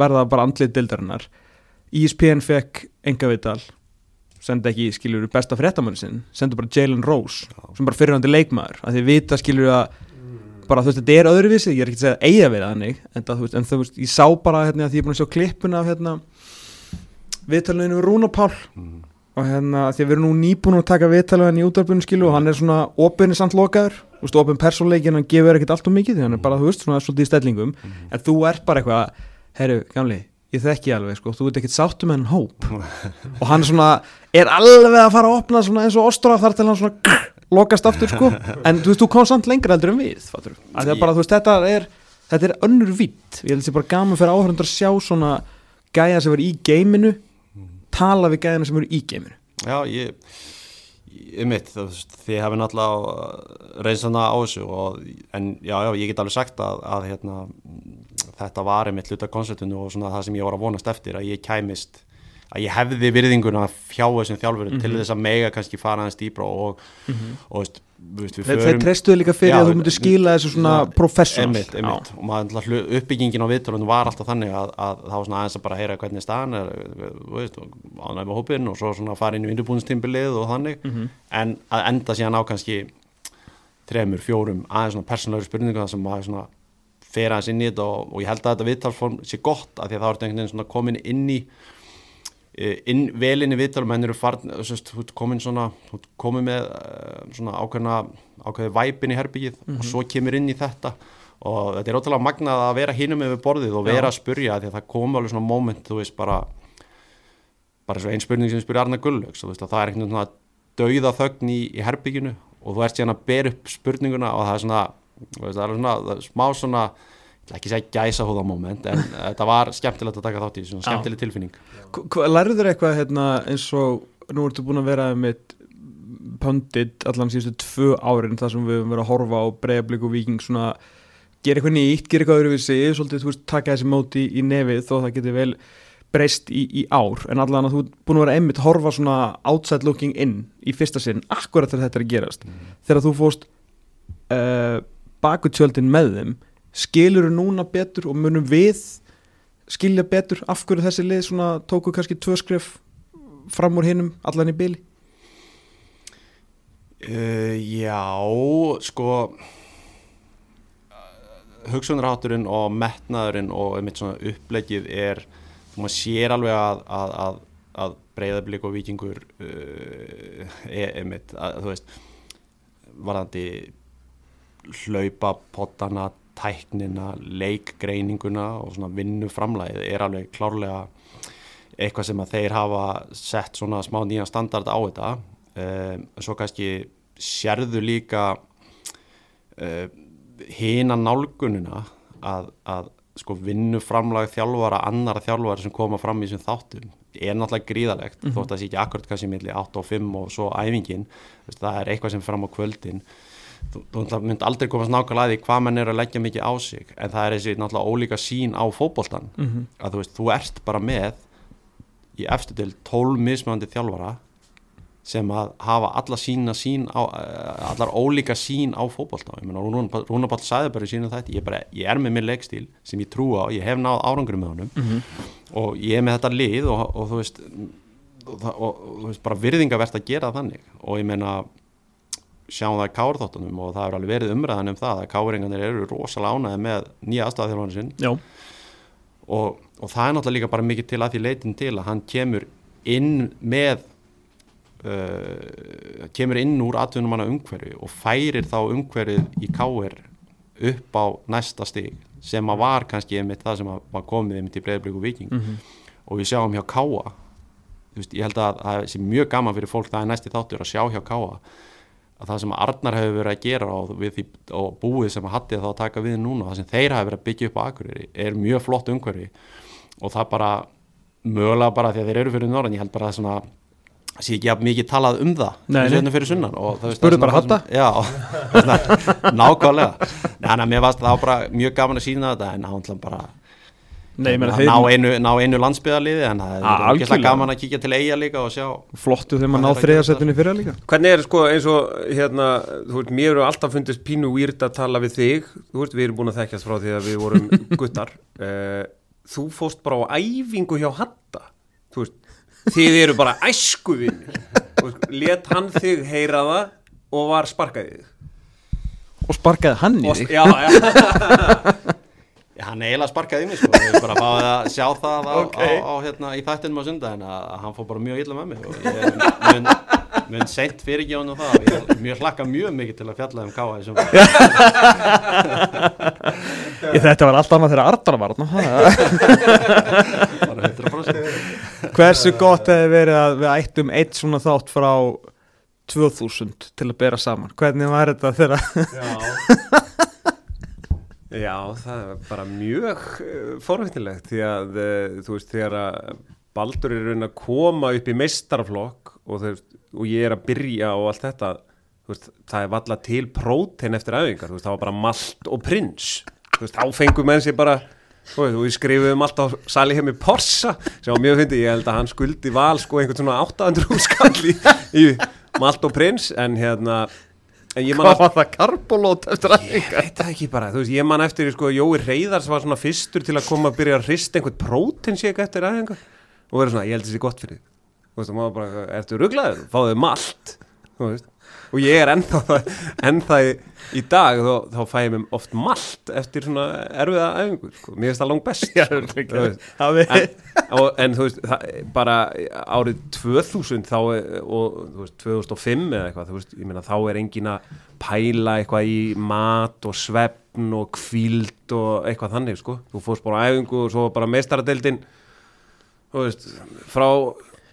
verða bara andlið dildarinnar ESPN fekk enga viðtal senda ekki, skiljur, besta fréttamann sinn senda bara Jalen Rose Já. sem bara fyrirhandi leikmaður, að þið vita, skiljur að bara þú veist, þetta er öðruvísi, ég er ekki að segja að eiga við þannig, en það, þú veist, en þú veist ég sá bara, hérna, því ég er búin að sjá klippuna af, hérna viðtalinu við Rúna Pál mm. og hérna, því að við erum nú nýbúin að taka viðtalu hann í útarbunum, skilju, og hann er svona opinni samt lokaður, þú veist, opin persónleikin hann gefur ekkert allt og mikið, því hann er bara, þú veist, svona svolítið í stellingum, mm. en þú ert bara eitthvað, herru, gamli ég þekki alveg sko, þú ert ekkert sáttu með hann hóp. Og hann svona er alveg að fara að opna svona eins og Óstraf þar til hann svona [laughs] lokast aftur sko. En þú veist, þú kom samt lengra eldur en við fattur, að það bara, þú veist, þetta er þetta er önnur vitt, ég held að er bara gaman fyrir áhörðundar að sjá svona gæja sem verður í geiminu tala við gæjana sem verður í geiminu. Já, ég, ég mitt þú veist, þið hefði náttúrulega reynsana á þessu og, en já, já, ég get alveg sagt að, að hérna þetta var einmitt hluta konceptinu og svona það sem ég var að vonast eftir að ég kæmist að ég hefði virðinguna fjá þessum þjálfurum mm -hmm. til mhm. þess að mega kannski fara aðeins dýbra og, mm -hmm. og veist, veist, förum, þeir trestuðu líka fyrir já, að þú myndir skila þessu svona professional einmitt, einmitt. og maður, uppbyggingin á viðtölunum var alltaf þannig að, að það var svona aðeins að bara heyra hvernig staðan er ánægum á hópin og svo svona fara inn í vindurbúinstimbilið og þannig mm -hmm. en að enda síðan á kannski þremur, fjórum aðeins svona persónlögur spurningu það sem maður svona fer aðeins inn í þetta og, og ég held að þetta viðtalsform sé gott að því að það er einhvern veginn svona komin inn í e, inn, vel inn í viðtalum henni eru farin, þú komin svona þú komin með e, svona ákveðna ákveði væpin í herbyggið mm -hmm. og mhm. svo kemur inn í þetta og þetta er ótrúlega magnað að vera hínum yfir borðið og vera Já. að spurja því að það kom alveg svona moment, þú veist, bara bara svo einn spurning sem spurja Arna Gullöks, það er einhvern veginn svona dauða þögn í, í herbygginu og þú ert síðan að bera upp spurninguna og það er svona það er svona það er smá svona ekki segja gæsa hóða moment en [laughs] þetta var skemmtilegt að taka þátt í svona skemmtileg tilfinning. Lærður þér eitthvað hérna, eins og nú ertu búin að vera með pöndit allan síðustu tvö árin þar sem við höfum verið að horfa á bregðarblik og viking svona gera eitthvað nýtt, gera eitthvað öðruvísi svolítið þú veist taka þessi móti í nefið þó það getur vel breyst í, í ár. En allan að þú búin að vera einmitt að horfa svona outside looking in í fyrsta sinn akkurat þegar þetta er að gerast. Mm. þegar þú fóst uh, bakutjöldin með þeim skilur þú núna betur og munum við skilja betur af hverju þessi lið svona tóku kannski tvö skref fram úr hinnum allan í byli uh, Já sko hugsunarhátturinn og metnaðurinn og einmitt svona upplegið er þú maður sér alveg að, að, að, að breyðablík og vikingur uh, er einmitt að þú veist varðandi hlaupa pottana, tæknina, leikgreininguna og svona vinnuframlæðið er alveg klárlega eitthvað sem að þeir hafa sett svona smá nýja standard á þetta. Um, svo kannski sérðu líka um, hina nálgununa að, að sko vinnuframlag þjálfara, annara þjálfara sem koma fram í þessum þáttum er náttúrulega gríðalegt, mm -hmm. þótt að það sé ekki akkurat kannski millir 8 og 5 og svo æfingin. Það er eitthvað sem fram á kvöldin þú, þú mynd aldrei komast nákvæmlega að því hvað mann er að leggja mikið á sig en það er þessi náttúrulega ólíka sín á fókbóltan mm -hmm. að þú veist, þú ert bara með í eftir til 12 mismöndi þjálfara sem að hafa alla sína sín á, eh, allar ólíka sín á fókbólta Rúnaball sæði bara í sínum þetta ég, bara, ég er með minn leikstíl sem ég trú á ég hef náð árangurum með honum mm -hmm. og ég er með þetta lið og, og þú veist og, og, og þú veist bara virðingavert að gera þannig og ég meina sjáum það í kárþóttunum og það er alveg verið umræðan um það að káringanir eru rosalega ánæði með nýja aðstæðaþjálfana sinn. Og það er náttúrulega líka bara mikið til að því leitin til að hann kemur inn með uh, kemur inn úr atvinnumanna umhverfi og færir þá umhverfið í káir upp á næsta stig sem að var kannski einmitt það sem var komið einmitt í breyðblíku viking mm -hmm. og við sjáum hjá káa veist, ég held að það sé mjög gaman fyrir fólk það er næsti þáttur að sjá hjá káa að það sem Arnar hefur verið að gera og, því, og búið sem að hattið þá að taka við núna það sem þeir hafa verið að byggja upp á Akureyri er mjög flott umhverfi. Og það bara mögulega bara því að þeir eru fyrir norðan ég held bara að svona það sé ekki að mikið talað um það Nei, fyrir sunnan. Spurðu bara hatta Já, [laughs] nákvæmlega. Þannig að mér varst það bara mjög gaman að sína þetta en hann bara Nei, ná, þeim... einu, ná einu landsbyðaliði en það er ekki gaman að kíkja til eiga líka og sjá Flottu þegar maður ná þriðarsettinu fyrir líka. Hvernig er sko eins og hérna, þú veist, mér eru alltaf fundist pínu výrt að tala við þig. Þú veist, við erum búin að þekkjast frá því að við vorum [laughs] guttar. Uh, Þú fóst bara á æfingu hjá Hatta þú veist þið eru bara æskuvinir. Let hann þig heyra það og var sparkaðið og sparkaði hann í þig? já, já. [laughs] [laughs] Já, hann eiginlega sparkaði inn í sko, erum bara báðið að sjá það á, okay. á, á, hérna, í þættinum á sundagin að hann fór bara mjög illa með mig og ég mun, mun seint fyrir ekki á hann og það og ég mjög hlakka mjög mikið til að fjalla um káa þessum Þetta var allt annað þegar Artar var bara 100% Hversu gott hefur verið að við ættum eitt svona þátt frá 2000 til að bera saman, hvernig var þetta þegar Já Já, það er bara mjög uh, forveitilegt því að uh, þú veist, þegar að Baldur er raun að koma upp í meistarflokk og, og ég er að byrja og allt þetta, veist, það er valla til prótein eftir aðvingar, það var bara malt og prins, veist, þá fengum menn sér bara, og við skrifum allt á sali heim í Porsa, sem var mjög fyndið, ég held að hann skuldi val sko einhvern svona 800 úrskall í, í malt og prins, en hérna Hvað var það karbolót eftir aðeins? Ég veit það ekki bara, þú veist, ég man eftir sko, Jói Reyðars var svona fyrstur til að koma að byrja að hrista einhvern prótinsík eftir aðeins og verður svona, ég held þessi gott fyrir þú veist, og maður bara, ertu rugglaður, fáðu malt og ég er ennþá, ennþá í, í dag þá, þá fæ ég mér oft malt eftir svona erfiða æfingu sko. mér finnst það langt best Já, en, og, en þú veist það, bara árið 2000 þá, og veist, 2005 eða eitthvað, veist, meina, þá er engin að pæla eitthvað í mat og svefn og kvíld og eitthvað þannig sko. þú fórst bara æfingu og svo bara veist frá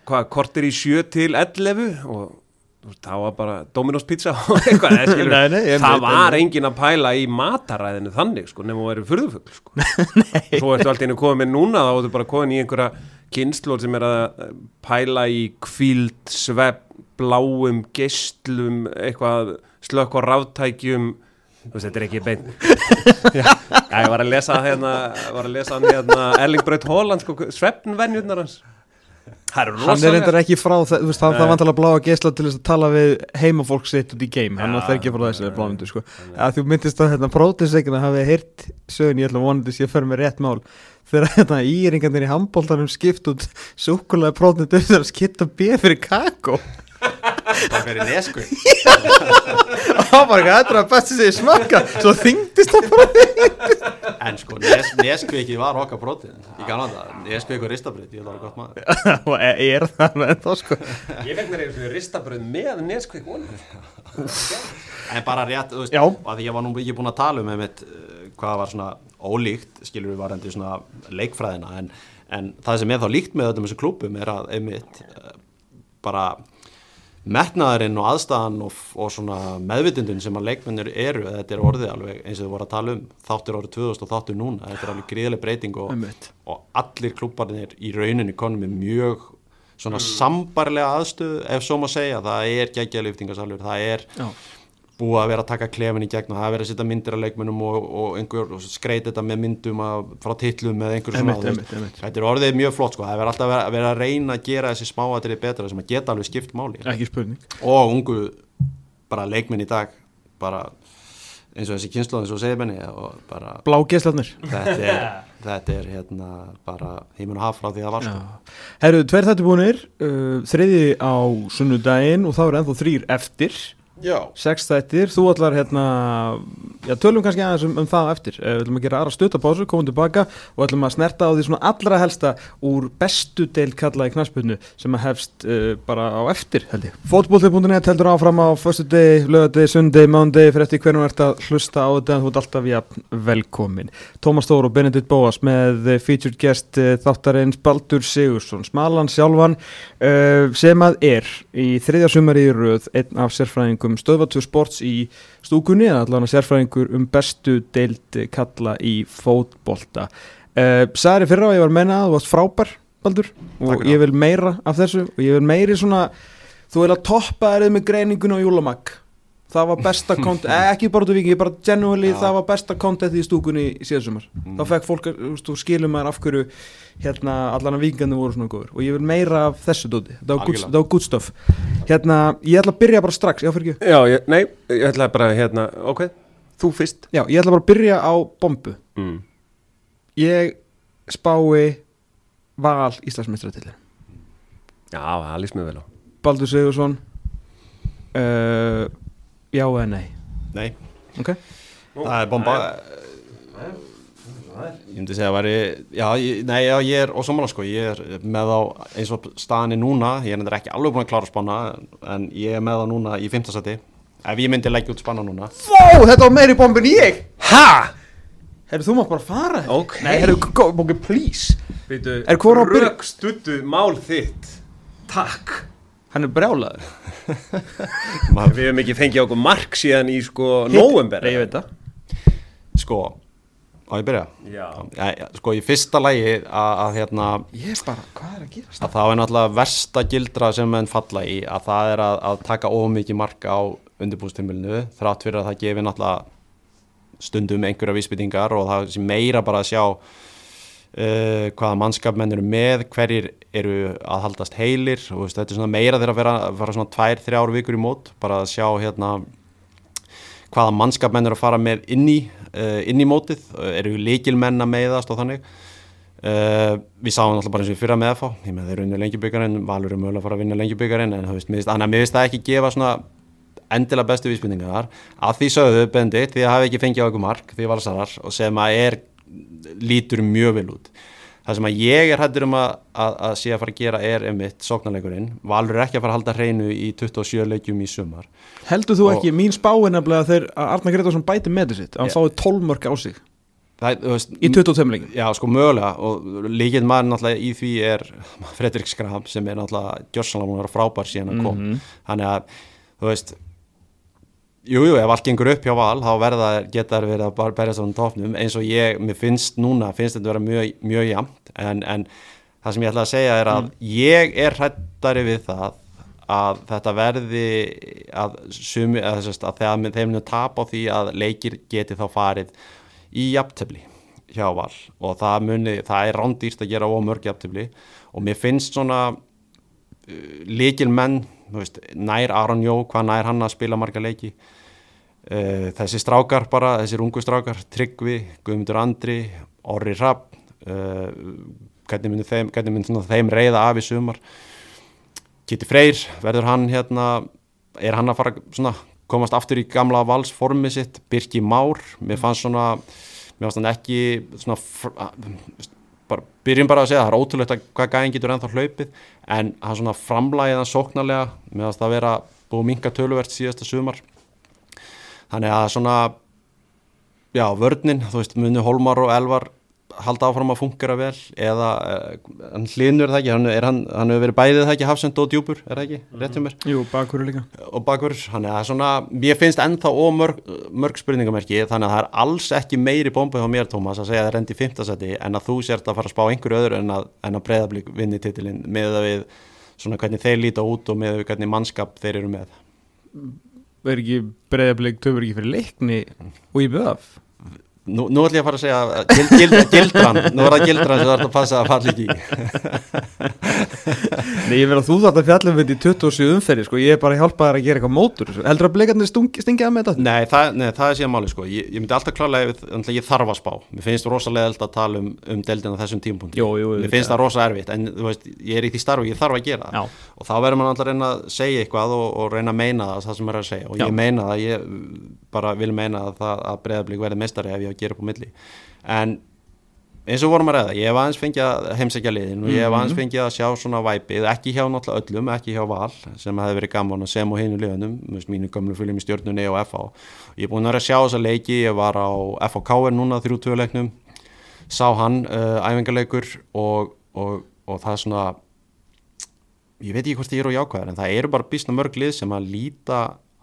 hvað, kortir í sjö til 11 og það var bara Dominos pizza og [laughs] eitthvað nei, nei, það var engin að pæla í mataræðinu þannig sko, nefnum að vera fyrðufögl sko. [laughs] svo ertu að koma með núna þá ertu bara komin í einhverja kynnslóð sem er að pæla í kvíld, svepp, bláum gestlum, eitthvað slökk og ráttækjum þetta er ekki bein [laughs] Já, ég var að lesa hérna, var að lesa hérna Erling Braut Holland sko, sveppnvenjurnar hans hann er reyndar ekki frá það veist, það, það vantala bláa geysla til þess að tala við heimafólk sitt út í geim. Hann var ekki frá þessu blámyndu sko. að þú myndist að hérna prótisleikina hafi heyrt sögn ég ætla að vonandi að ég för með rétt mál. Þegar hérna íringandir í handbóltanum skipt út súkulega prótnit þegar skipt að bíða fyrir kakó [laughs] það fyrir nesku. Það var ekki aðra að besta sig í smakka. Svo þingdist það bara. En sko nes, neskviki var okkar brotið í Kanada, neskviki og ristabröð ég var gott maður. [laughs] Og er það með þá sko? Ég veit mér eitthvað ristabröð með neskviki en bara rétt og að ég var nú ekki búin að tala um einmitt, uh, hvað var svona ólíkt skilur við varandi svona leikfræðina. En, en það sem er þá líkt með öllum þessu klúpum er að einmitt uh, bara metnaðarinn og aðstæðan og, og svona meðvitundin sem að leikmennir eru, þetta er orðið alveg eins og þau voru að tala um, þáttur árið 2000 og þáttur núna, þetta er alveg gríðileg breyting og, og allir klúparnir í rauninni konum er mjög svona mm. sambarlega aðstöðu ef svo maður segja, það er geggjaliftingasalur, það er Já búið að vera að taka klefin í gegn og það er verið að setja myndir af leikmennum og, og, einhver, og skreit þetta með myndum að, frá tillum með einhver svona þetta er orðið mjög flott sko, það er alltaf að vera að reyna að gera þessi smáatrið betra sem að geta alveg skipt máli. Og ungu bara leikmenn í dag bara eins og þessi kynnslóðin svo segir menni blá geslarnir þetta er, [laughs] þetta er hérna bara heimun og haf frá því að var sko. Herru, tverð þetta búinir uh, þriði á sunnudaginn og þá er ennþá þrýr eftir sex þættir, þú ætlar hérna já, tölum kannski aðeins um, um það eftir eh, við ætlum að gera aðra stutapásu, komum tilbaka og ætlum að snerta á því svona allra helsta úr bestu deil kalla í knastbyrnu sem að hefst uh, bara á eftir held ég. Fótbólti.net heldur áfram á förstu degi, lögadegi, sundegi, mándegi fyrir eftir hvernig þú ert að hlusta á þetta en þú ert alltaf ja, velkomin. Tómas Stóru og Benedikt Bóas með featured guest uh, þáttarins Baldur Sigursson smalan sjálfan uh, sem að er í þriðja sumari í rauð einn af sérfræðingum sérfræðingum stöðvatur sports í stúkunni allavega sérfræðingur um bestu deild kalla í fótbolta. Uh, Særi fyrra og ég var menna að þú varst frábær Baldur og ég vil meira af þessu og ég vil meiri svona þú vil að toppa erið með greiningun á Júlamag það var besta [laughs] content, eh, ekki bara út af viki bara genuinely ja. það var besta content í stúkunni síðansumar, mm. þá fekk fólk þú skilum maður af hverju hérna allan að vikingandi voru svona góður og ég vil meira af þessu dóti, það var good stuff. Hérna, ég ætla að byrja bara strax já, fyrir ekki? Já, ég, nei, ég ætla bara hérna, ok, þú fyrst. Já, ég ætla bara að byrja á bombu. Mm. ég spái val Íslandsmeistratillir Já, það líst mér vel á. Baldur Sigursson uh, Já eða nei? Nei. Okay. Það er bomba. Ég myndi segja að væri Já, ég, nei, já, ég er og samanlega sko, ég er með á eins og staðinni núna, ég er ekki alveg búin að klára spanna en ég er með á núna í fymtasæti ef ég myndi leggja út spanna núna. Fó, þetta var meiri bombi en ég. Hæ? Herru, þú mátt bara fara. Ok. Nei, herru, bókið, please. Veitu, rökstuttu mál þitt. Takk hann er brjálaður. [laughs] Við hefum ekki fengið okkur mark síðan í sko november ég veit það. Sko, á ég byrja? Já. Já, já, sko í fyrsta lægi að, að hérna ég bara, hvað er að gera að það er náttúrulega versta gildra sem menn falla í að það er að, að taka ómikið mark á undirbústimilinu þrátt fyrir að það gefi náttúrulega stundum einhverja vísbyttingar og það sem meira bara að sjá Uh, hvaða mannskap menn eru með hverjir eru að haldast heilir og þetta er svona meira þegar að vera, vera svona tvær, þrjár vikur í mót bara að sjá hérna hvaða mannskap menn eru að fara með inn í uh, inn í mótið, uh, eru líkilmenn að meiðast og þannig. Við sáum alltaf bara eins og við fyrir að meðfá ég með þeir unni lengjubíkarinn, Valur er mögulega að fara að vinna lengjubíkarinn en mér finnst það ekki gefa svona endilega bestu vísbyrningar að því sögðu bendi því að hafi ekki fengið á okkur mark því valsarar og sem að er lítur mjög vel út. Það sem að ég er hættur um að, að, að sé að fara að gera er einmitt sóknarleikurinn. Valur ekki að fara að halda hreinu í 27 leikjum í sumar. Heldur þú og ekki, mín spáin nefnilega þegar Arna Gretarsson bæti með þessi að hann fái 12 mörg á sig það, veist, í 22 leikum Já sko mögulega. Og líkinn maður náttúrulega í því er [laughs] Fredrik Skram sem er náttúrulega gjörsanlega að frábær síðan að kom. Mm -hmm. þannig að þú veist Jújú, jú, ef allt gengur upp hjá val þá verða, geta það verið að berja svona tófnum eins og ég, mér finnst núna finnst þetta að vera mjög, mjög jamt en, en það sem ég ætla að segja er að mm. ég er hrættari við það að þetta verði að, sumi, að, að, að þeim nú tap á því að leikir geti þá farið í jafntefni hjá val. Og það muni, það er rándýrst að gera ómörg jafntefni og mér finnst svona uh, leikil menn veist, nær Aron Jó, hvað nær hann að spila marga leiki uh, þessi strákar bara, þessir ungu strákar Tryggvi, Guðmundur Andri Orri Rapp uh, hvernig myndir þeim, mynd þeim reyða af í sumar? Kitty Freyr, verður hann hérna er hann að fara svona komast aftur í gamla valsformi sitt? Birki Már, mér fannst svona mér fannst hann ekki svona bara, byrjum bara að segja það er ótrúlegt að hvað gæðin getur ennþá hlaupið en hann svona framlæðið hann sóknarlega með að það vera búið minga töluvert síðasta sumar þannig að svona já, vörninn, þú veist, muni Holmar og Elvar halda áfram að fungera vel eða uh, hann hlinur það ekki hann, hann, hann hefur verið bæðið það ekki hafsend og djúpur er það ekki, mm. rétt um mér. Jú, bakur líka. Og bakur, hann er svona ég finnst ennþá og mörg, mörg spurningamerki þannig að það er alls ekki meiri bomba hjá mér Tómas að segja að það er endi í fymtasæti en að þú sért að fara að spá einhverju öðru en að, að breyðablík vinni titilinn með að við svona hvernig þeir líta út og með hvernig mannskap þeir eru með Verður ekki breyðablík töfur ekki fyrir leikni og í böf Nú, nú ætlum ég að fara að segja gild, gild, gildran, nú er það gildran sem þú ert að passa að falla ekki Nei, ég að þú þátt að fjallum við í 27 umferði, sko, ég er bara að hjálpa þær að gera eitthvað mótur, heldur að blikarnir stingja að með þetta? Nei, það, nei, það er síðan máli, sko. Ég, ég myndi alltaf klálega ef ég þarf að spá. Mér finnst rosalega eld að tala um, um deildina þessum tímpunkti, mér finnst það rosa erfitt en þú veist, ég er í því starfu, ég þarf að gera Já. og þá verður maður alltaf að reyna að að að bara vil meina að, að breyðablík verði mestari ef ég að gera upp á milli. En eins og vorum að ræða, ég hef aðeins fengið að heimsækja liðin og ég hef aðeins mhm. fengið að sjá svona væpið, ekki hjá náttúrulega öllum, ekki hjá val sem hefði verið gaman að sem og hinu liðunum mínu gamlu fylgjum í stjórnunni og FH ég er búin að sjá þessa leiki, ég var á FHK núna þrjú tvöleiknum sá hann uh, æfingarleikur og, og, og það er svona ég veit ekki hvort ég er á jákvæðar en það eru bara bísna mörg lið sem að líta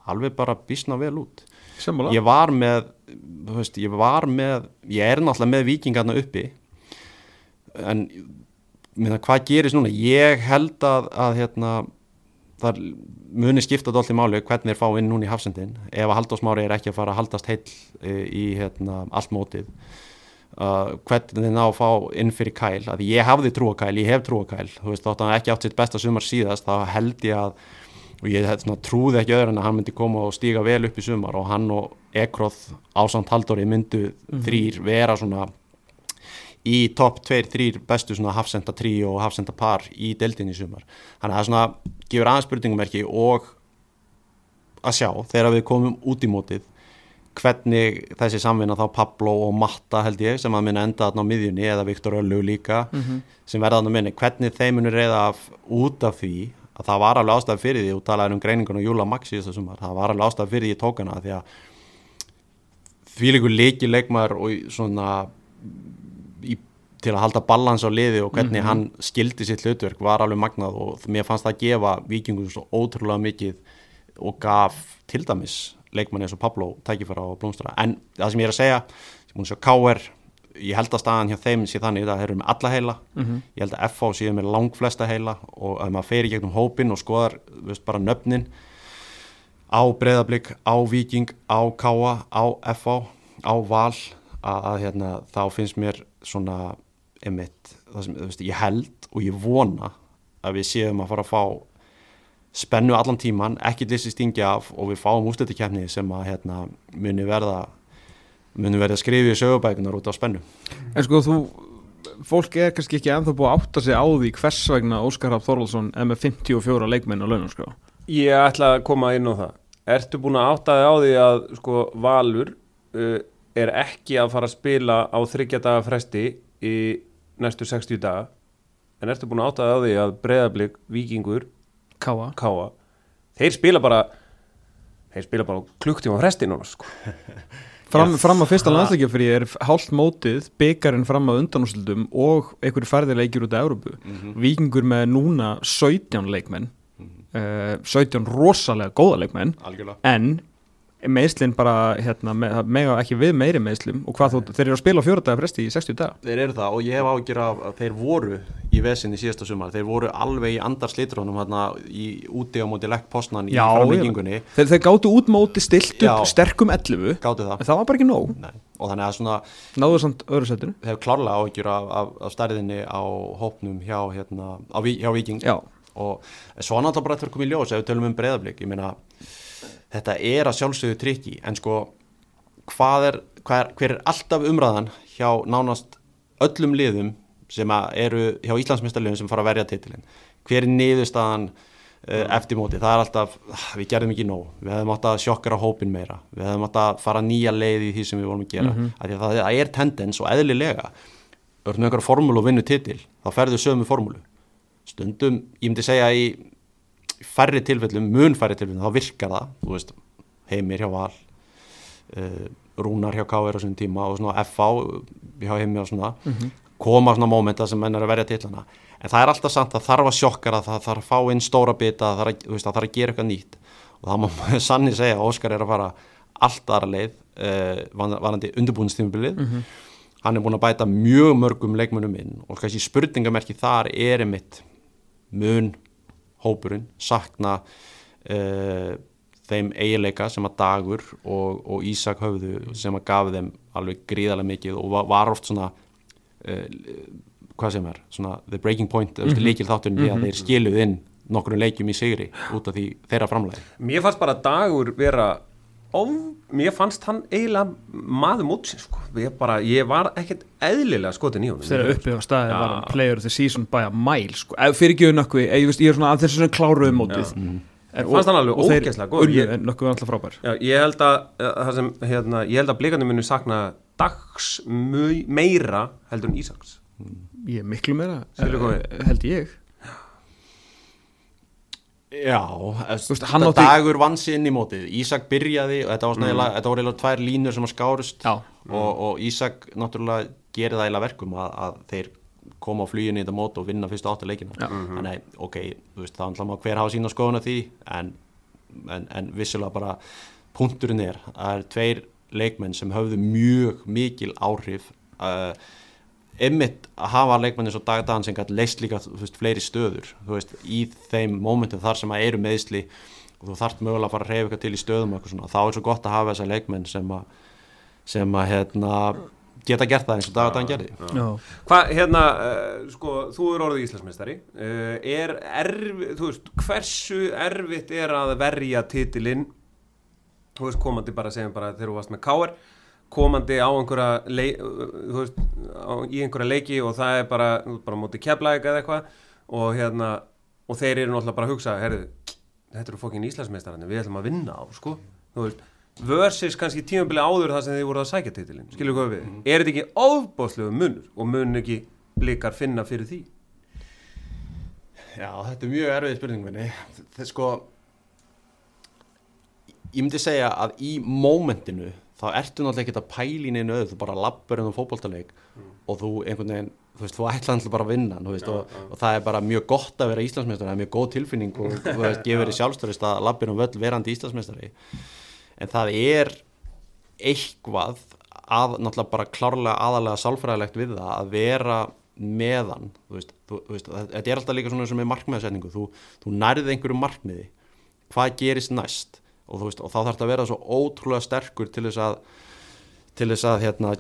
alveg bara bísna vel út Semmulega. ég var með veist, ég var með ég er náttúrulega með vikingarna uppi. En minna, hvað gerist núna? Ég held að, að hérna, það muni skipta dálítið máli hvernig þeir fá inn núna í hafsendin. Ef að haldásmári er ekki að fara að haldast heil e, í hérna, allt mótið uh, hvernig þeir ná að fá inn fyrir kæl, að ég hafði trúakæl ég hef trúakæl, þú veist, hann ekki átt sitt besta sumar síðast, þá held ég að og ég svona, trúði ekki öðru en að hann myndi koma og stíga vel upp í sumar. Og hann og Ekroth ásand Haldóri myndu mm þrýr vera svona í topp 2-3 bestu svona hafsenda trí og hafsenda par í deildin í sumar. Þannig að það svona gefur aðeins spurningumerki og að sjá þegar við komum út í mótið hvernig þessi samvinna þá Pablo og Matta held ég sem að minna enda þarna á miðjunni eða Viktor Öllu líka mm -hmm. sem verða þarna minni, hvernig þeim munir reyða af, út af því að það var alveg ástæð fyrir því og talaði um greiningun og Júla Max í þessu sumar það var alveg ástæð fyrir því tókana því að því líkur leiki leikmar og svona í, til að halda balans á liði og hvernig mm -hmm. hann skildi sitt hlutverk var alveg magnað og mér fannst það að gefa vikingum svo ótrúlega mikið og gaf til dæmis leikmanni eins og Pablo tækifara og blómstra en það sem ég er að segja, sem hún sé K.R ég held að staðan hjá þeim sé þannig að það eru með alla heila mm -hmm. ég held að FH séu með langflesta heila og að maður fer í gegnum hópin og skoðar veist, bara nöfnin á Breðablík, á Viking á Káa, á FH á Val að, að hérna, þá finnst mér svona emitt, sem, veist, ég held og ég vona að við séum að fara að fá spennu allan tíman, ekki þessi stingja af og við fáum ústöldikefni sem að hérna, muni verða munum verið að skrifja sögubækunar út á spennu. En sko þú, fólk er kannski ekki ennþá búið að átta sig á því hvers vegna Óskar Hafð Þorvaldsson er með 54 leikmenn á launum sko? Ég ætla að koma inn á það. Ertu búin að átta þig á því að sko Valur uh, er ekki að fara að spila á þryggjadaga fresti í næstu 60 daga? En ertu búin að átta þig á því að Breðablík, Vikingur Káa. Káa þeir spila bara þeir spila bara klukktíma fresti núna sko [laughs] Fram, fram á fyrsta landsleikjafri er hálft mótið, byggarinn fram á undanúsildum og einhverju færðileikjur út af Európu. Mm -hmm. Vikingur með núna 17 leikmenn, mm -hmm. uh, 17 rosalega góða leikmenn, Algjörlega. en meðslinn bara, hérna, með ekki við meiri meðslum og hvað þú, þeir eru að spila fjóradagar fresti í 60 daga. Þeir eru það og ég hef ágjör að þeir voru í vesinni síðasta sumar, þeir voru alveg í andarslitrunum hérna í úti á móti lekkpostnan í framvíkingunni. Þeir, þeir gáttu út móti stilt upp sterkum 11, gáttu það. en það var bara ekki nóg. Nei. Og þannig að svona... Náðu samt öðru setinu. Þeir hefur klárlega ágjör af, af, af stærðinni á hópnum hjá, hérna, á, hjá Viking Já. og svo náttúrulega bara að koma í ljós ef við tölum um breyðablík, ég meina þetta er að sjálfsögðu trikki en sko hvað er, hvað er, hver er alltaf umræðan hjá nánast öllum liðum sem eru hjá Íslandsmyndstarliðum sem fara að verja titilin hver er niðurstaðan uh, eftir móti, það er alltaf ah, við gerðum ekki nóg, við hefðum átt að sjokkara hópin meira, við hefðum átt að fara nýja leið í því sem við vorum að gera, mm -hmm. að það, það er tendens og eðlilega. Örnum einhverja formúlu og vinnu titil, þá ferðu sömu formúlu. Stundum, ég myndi segja í færri tilfellum, mun færri tilfellum þá virkar það, þú veist heimir hjá val uh, rúnar hjá K.R. á svona tíma og svona F.A. hjá heimi og svona mm -hmm. koma svona mómenta sem menn er að verja tillana en það er alltaf samt að þarf að sjokkara það þarf að fá inn stóra bita það þarf að, veist, það þarf að gera eitthvað nýtt og það má [laughs] sanni segja að Óskar er að fara allt aðra leið uh, varandi undirbúinstímubilið mm -hmm. hann er búin að bæta mjög mörgum leikmunum inn og kannski spurningamerki þar er einmitt mun hópurinn sakna uh, þeim eiginleika sem að Dagur og, og Ísak höfðu sem að gaf þeim alveg gríðarlega mikið og var, oft svona uh, hvað sem er, svona the breaking point mm -hmm. líkil þátturinn mm -hmm. að þeir skiluð inn nokkur leikjum í sigri út af því þeirra framlega. Mér fannst bara Dagur vera mér fannst hann eiginlega maður mótsins sko. ég, bara, ég var ekkert eðlilega skotin í hún þegar uppið á staði ja. var hann player of the season by a mile sko. fyrir ekki nokkuð, ég, ég er svona að þessu kláruðu mótið mm. fannst hann alveg ógeðslega góð nokkuð alltaf frábær já, ég held að, sem, hérna, að blíkandi muni sakna dags meira heldur en Ísaks ég miklu meira held ég Já, Vist, átti... dagur vann sér inn í mótið. Ísak byrjaði og þetta var eiginlega mm. tvær línur sem að skárust. Og, og Ísak náttúrulega gerir það eiginlega verkum að, að þeir koma á fluginu í þetta mót og vinna fyrstu áttu leikina. Mm -hmm. þannig, ok, veist, það er alltaf hver hafa sína skoðuna því en, en, en vissulega bara punkturinn er að það er tveir leikmenn sem höfðu mjög mikil áhrif að uh, ymmit að hafa leikmenni svo dagdagan sem gæti leist líka veist, fleiri stöður veist, í þeim mómentum þar sem að eru meðsli og þú þart mögulega að fara að reyfa eitthvað til í stöðum þá er svo gott að hafa þessa leikmenn sem að, sem að hérna, geta gert það eins og dagdagan gerði. Hvað, hérna, uh, sko þú er orðið íslensmestari uh, er erfið, þú veist, hversu erfitt er að verja titilinn? Þú veist, komandi bara að segja bara þegar þú varst með káer komandi á einhverja leik, veist, á, í einhverja leiki og það er bara, bara mótið keflæk eða eitthvað og hérna og þeir eru náttúrulega bara að hugsa herru, þetta eru fokkin Íslandsmeistarinn við ætlum að vinna á, sko. Veist, versus kannski tímabili áður það sem þið voru að sækja titilinn, skilju hvað við? Mm -hmm. er þetta ekki óbáslegu munur og mun ekki blikar finna fyrir því? Já, þetta er mjög erfið spurning minni, þetta er sko ég myndi segja að í mómentinu þá ertu náttúrulega ekki að pæli neina öðu, þú bara lappur ennum fókbóltaleik mm. og þú einhvern veginn, þú veist, þú ætla alltaf bara að vinna veist, ja, og, ja. og það er bara mjög gott að vera Íslandsmeistari, það er mjög góð tilfinning og þú veist, [laughs] gefur þér sjálfstörist að lappur um völl verandi Íslandsmeistari en það er eitthvað að náttúrulega bara klárlega aðalega sálfræðilegt við það að vera meðan, þú veist, þú, þú veist þetta er alltaf líka svona sem er markmiðasetningu þú, þú nærðið einhverju markmiði hvað gerist næst og, veist, og þá þarf þetta að vera svo ótrúlega sterkur til þess að til þess að hérna,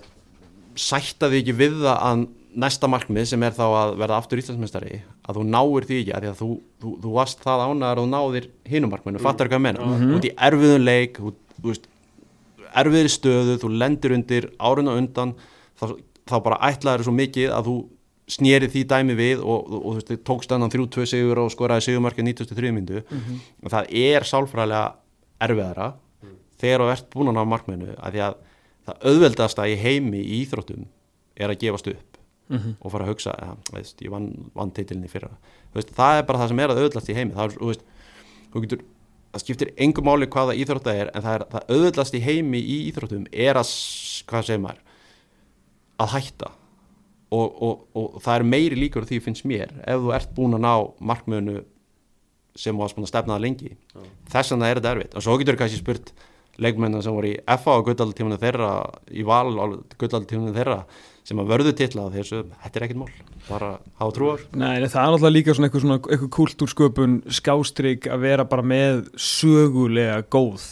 sætta því ekki við það að næsta markmið sem er þá að verða aftur íslensmestari að þú náir því ekki að, að þú, þú, þú varst það ánaðar og náðir hinumarkminu, mm. fattar ekki að menna mm -hmm. út í erfiðun leik þú, veist, erfiðri stöðu, þú lendir undir árun og undan þá, þá bara ætlaður svo mikið að þú snýri því dæmi við og, og, og veist, tókst annan 3-2 sigur og skoraði sigurmarkið 93 mindu mm -hmm. og það er sálfræðilega erfiðara mm. þegar þú ert búin að ná markmennu að því að það auðveldasta í heimi í Íþróttum er að gefast upp mm -hmm. og fara að hugsa veist, ég vann, vann teitilin í fyrra veist, það er bara það sem er að auðveldast í heimi það, er, veist, getur, það skiptir engum máli hvaða Íþrótta er en það, er, það auðveldast í heimi í Íþróttum er að, hvað segir maður að hætta og, og, og það er meiri líkur því finnst mér ef þú ert búin að ná markmennu sem var svona stefnaða lengi. Ja. þess vegna er þetta erfitt. Og svo getur við kannski spurt leikmennar sem voru í FA og gullaldtífunu þeirra í val og gullaldtífunu þeirra sem að vörðu tilla þessu, þetta er ekkit mál bara hafa trúar Nei, það er alltaf líka svona eitthvað, eitthvað kultúrsköpun skástrygg að vera bara með sögulega góð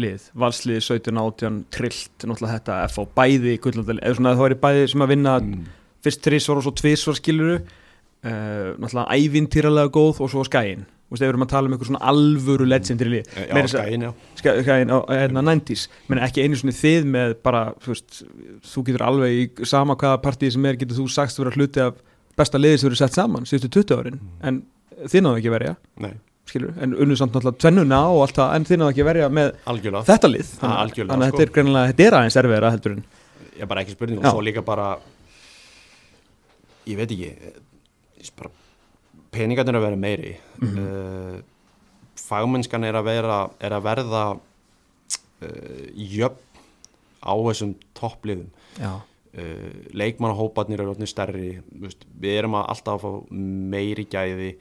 lið, valslið 17-18 trillt, náttúrulega þetta FA bæði gullaldtífunu, eða svona það væri bæði sem að vinna mm. fyrst trísvar og svo tvísvar skiluru uh, náttúrulega ævintýralega góð og svo skæin Þú veist, ef við erum að tala um eitthvað svona alvöru legendary lið. Já, skæin, já. Skæin á hérna 90's. Menn ekki einu svona þið með bara, þú veist, þú getur alveg í sama hvaða partíð sem er, getur þú sagst að vera hluti af besta liðið sem eru sett saman síðustu 20 árin. Mm. En þið náðu ekki verja. Nei. Skilur, en unnum samt náttúrulega tvennuna og allt það, en þið náðu ekki verja með algjörlega. þetta lið. Þannig, að sko. þetta er greinilega, þetta er aðeins erfiðra heldur en. Já, bara ekki spurning og svo líka bara, ég veit ekki, bara peningarnir að vera meiri. Mm -hmm. fagmennskan er að, vera, er að verða uh, jöfn á þessum toppliðum. Uh, leikmannahópanir eru orðinir stærri veist, við erum að alltaf að fá meiri gæði.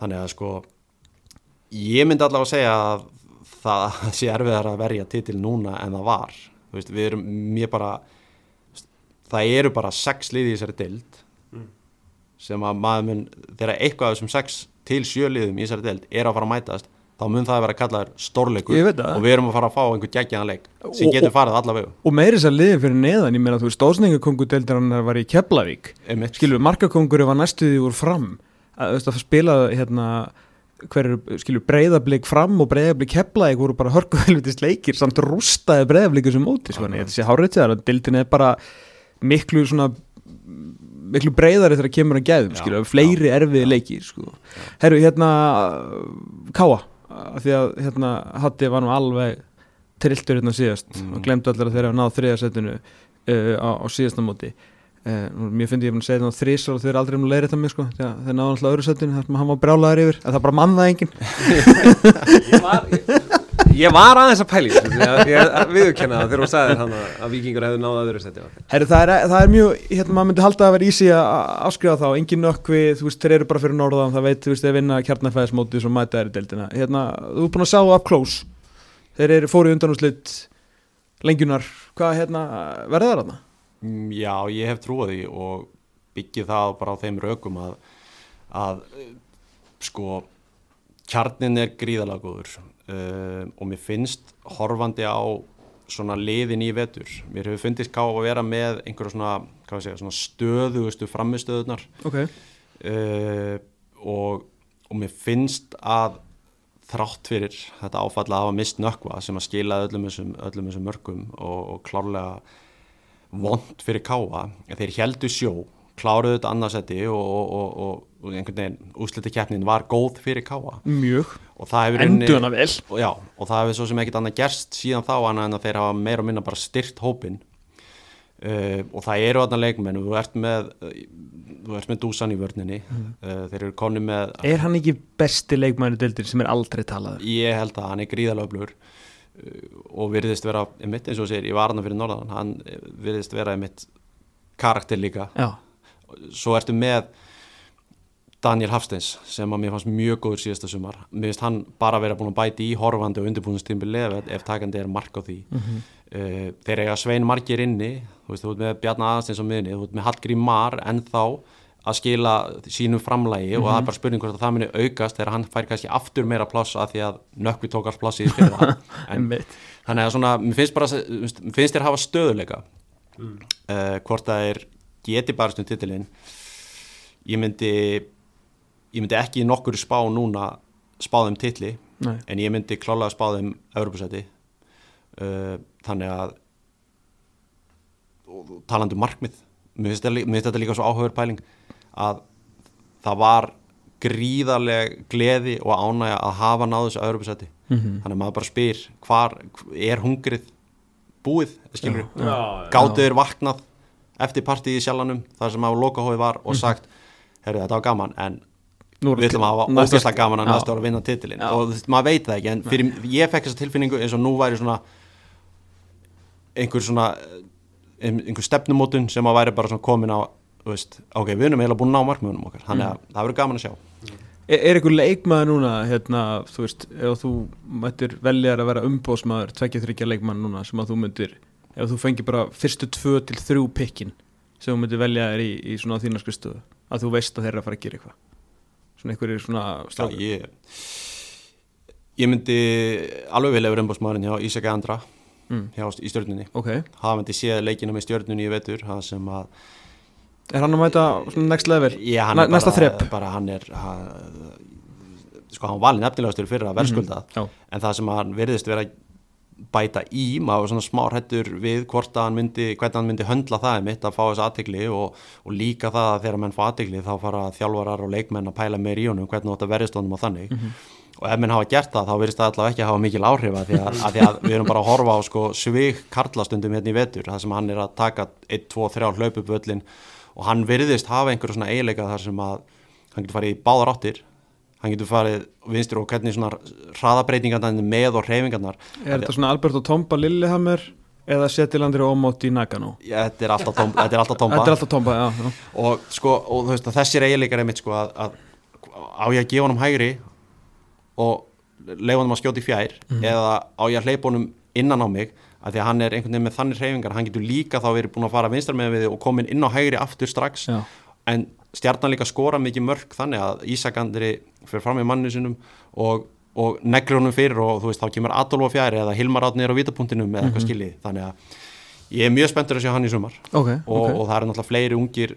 Þannig að sko ég myndi allavega að segja að það [laughs] sé erfiðar að verja titil núna en það var. Veist, við erum mér bara það eru bara sex liði í þessari dild. Sem að maður mun þegar eitthvað af þessum sex til sjöliðum í þessari dild er að fara að mætast þá mun það að vera að kalla þér stórleikur og við erum að fara að fá einhver geggjana leik sem getur farið allavega og meiri þess að liði fyrir neðan, ég meina þú veist stóðsningakongudeldarinnar var í Keflavík. Skilur, markakongur var næstuði úr fram. Að, að spila hérna hverju, skilju, breyðablík fram og breyðablík heflaði voru bara hörkuvelvitist leikir samt rústaði breyðablíku sem móti, en þetta sé hárið til það dildin er bara miklu svona miklu breyðari þegar það kemur að gæðum, skilju, fleiri erfiði leikir, sko. Herru, hérna Káa, því að hérna Hatti var nú alveg trilltur hérna síðast mm. og glemdu allir að þeirra náð þriðasettinu uh, á, á síðasta móti. Uh, mér finnst ég að segja það þrísar og þau eru aldrei um að leira þetta mér sko þegar það náðu alltaf öðru setinu þar sem hann var brálaður yfir. En það bara mannaði enginn. [laughs] Ég, var, ég, ég var aðeins að pæli ég, ég viðkenna það þegar þú sagði að, að vikingur hefði náðu öðru setinu Herri, það, er, það er mjög, hérna maður myndi halda að vera ísi að afskrifa þá, engin nökkvi þú veist, þeir eru bara fyrir norðan, það veit þú veist, þeir vinna kjarnafæðismóti sem mæta er í deildina. Hérna, þú er búin að sjá up close. Þeir eru fóri undan úr slitt lengjunar, hvað hérna, verður það Mm, já, ég hef trúið og byggið það bara á þeim rökum að, að sko kjarnin er gríðalega uh, og mér finnst horfandi á svona liðin í vetur. Mér hefur fundist ká að vera með einhverja svona, segja, svona stöðugustu framistöðunar okay. uh, og, og mér finnst að þrátt fyrir þetta áfall að hafa mist nökva sem að skila öllum þessum, öllum þessum mörgum og, og klárlega vond fyrir káa þeir heldu sjó, kláruðu þetta annarsetti og, og, og, og einhvern veginn úsliti keppnin var góð fyrir káa mjög, enduna vel og, já, og það hefur svo sem ekkert annað gerst síðan þá annað en að þeir hafa meira og minna bara styrt hópin uh, og það eru aðna leikmenn og þú ert með þú ert með dúsan í vörninni mm. uh, þeir eru konni með Er hann ekki besti leikmennu dildir sem er aldrei talað? Ég held að hann er gríðalög blur og virðist vera einmitt eins og sér, ég var hann fyrir norðan hann virðist vera einmitt karakter líka Já. svo ertu með Daniel Hafsteins sem að mér fannst mjög góður síðasta sumar, mér finnst hann bara vera búin að bæti í horfandi og undirbúinustímbi lefið ef takandi er mark á því mm -hmm. uh, þeir eiga Svein Margir inni þú veist, þú veist með Bjarnar Aðarsteins á miðni þú veist með Hallgrí Mar en þá að skila sínum framlægi mm -hmm. og það er mhm. bara spurning hvort það muni aukast þegar hann fær kannski aftur meira pláss að því að nökkvi tók alls pláss í því [laughs] þannig að svona, mér finnst bara mér finnst þér að hafa stöðuleika mm. uh, hvort það er geti bara stund titilinn ég myndi ég myndi ekki nokkur spá núna spáðum titli Nei. en ég myndi klálega spáðum Europasæti uh, þannig að talandu um markmið mér finnst þetta líka svo áhugur pæling að það var gríðarlega gleði og ánægja að hafa náðu þessu öðrupesæti mm -hmm. þannig að maður bara spyr hvar er hungrið búið gáttuður vaknað eftir partíi í sjálfanum þar sem að lokahói var og mhm. sagt herru þetta var gaman en við ætlum að hafa ógæslega gaman að næsta ára að vinna titilin já. og maður veit það ekki en fyrir, ég fekk þessa tilfinningu eins og nú væri svona einhver svona einhver stefnumótun sem að væri bara svona komin á veist, ok, við erum eiginlega búin að ná markmöðunum okkar þannig að mm. það verður gaman að sjá. Er, er einhver leikmaður núna, hérna, þú veist ef þú mættir veljar að vera umbósmaður tvekkja þryggja leikmaður núna sem að þú myndir, ef þú fengir bara fyrstu tvö til þrjú pikkin sem þú myndir velja þér í, í svona þína skristuðu að þú veist að þeirra fara að gera eitthvað svona einhverjir svona Já, ég, ég myndi alveg vilja vera umbósmaðurinn hjá Ísaka Andra mm. hjá, í stjórnunni okay. hafa myndi séð leikina með stjórnunni í vetur það sem að Er hann að mæta next level? Já, hann er bara, þrepp? bara hann er hann, sko hann valin efnilegastur fyrir að verðskulda mm -hmm. en það sem hann verðist vera bæta í, maður var svona smá hrettur við hvort að hann myndi, hvernig hann myndi höndla það mitt að fá þessu aðtegli og, og líka það að þegar menn fá aðtegli þá fara þjálfarar og leikmenn að pæla meir í honum hvernig þetta verðist honum á þannig mm -hmm. og ef menn hafa gert það þá verðist það allavega ekki að hafa mikil áhrif að því að, að, því að við erum bara að horfa á sko, svig karlastundum hérna í vetur, það sem hann er að taka 1, 2, 3 hlaupupöllin og hann verðist hafa einhverjum svona eiginleika þar sem að hann getur farið í báðar áttir hann getur farið vinstur og hvernig svona hraðabreitingarnar með og hreyfingarnar Er þetta svona Albert og Tomba Lillehammer eða Settilandir og Ómótt í Nagano Já, þetta er alltaf tomba Þetta er alltaf tomba, er alltaf tomba já, já. Og, sko, og veist, þessir eiginleikar er mitt sko, að, að á ég að gefa honum hægri og leiða honum að skjóta í fjær mm. eða á ég að hleypa honum innan á mig að því að hann er einhvern veginn með þannig hreyfingar hann getur líka þá verið búin að fara vinstar með við og komin inn á hægri aftur strax já. en stjarnan líka skora mikið mörg þannig að Ísakandri fyrir fram í manni sinum og og neglir honum fyrir og þú veist þá kemur Adolf á fjæri eða Hilmar átnir á vitapunktinum eða eitthvað mm -hmm. skiljið þannig að ég er mjög spenntur að sjá hann í sumar. Okay, og, okay. og það eru náttúrulega fleiri ungir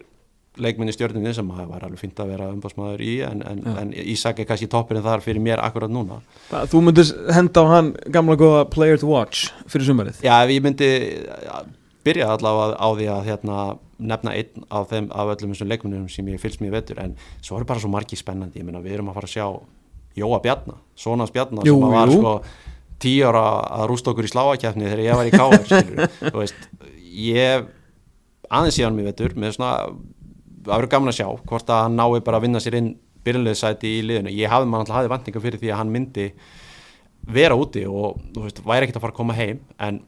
leikminni stjórnumni sem það var alveg fint að vera umbásmaður í en, en, en Ísak er kannski toppirinn þar fyrir mér akkurat núna. Það, Þú myndist henda á hann gamla góða player to watch fyrir sumarið? Já, ég myndi byrja allavega á því að hérna, nefna einn af, þeim, af öllum þessum leikminnum sem ég fylgst mjög vettur en svo er bara svo margi spennandi, ég meina við erum að fara að sjá Jóa Bjarnar, Sónas Bjarnar jú, sem var jú. sko tíu ára að rústa okkur í sláakjafni þegar ég var í káður [laughs] þú veist, ég aðeins síðan mér veitur, með svona það verður gaman að sjá, hvort að hann nái bara að vinna sér inn byrjunleðsæti í liðinu. Ég hafði maður alltaf hafði vandninga fyrir því að hann myndi vera úti og þú veist, væri ekkert að fara að koma heim en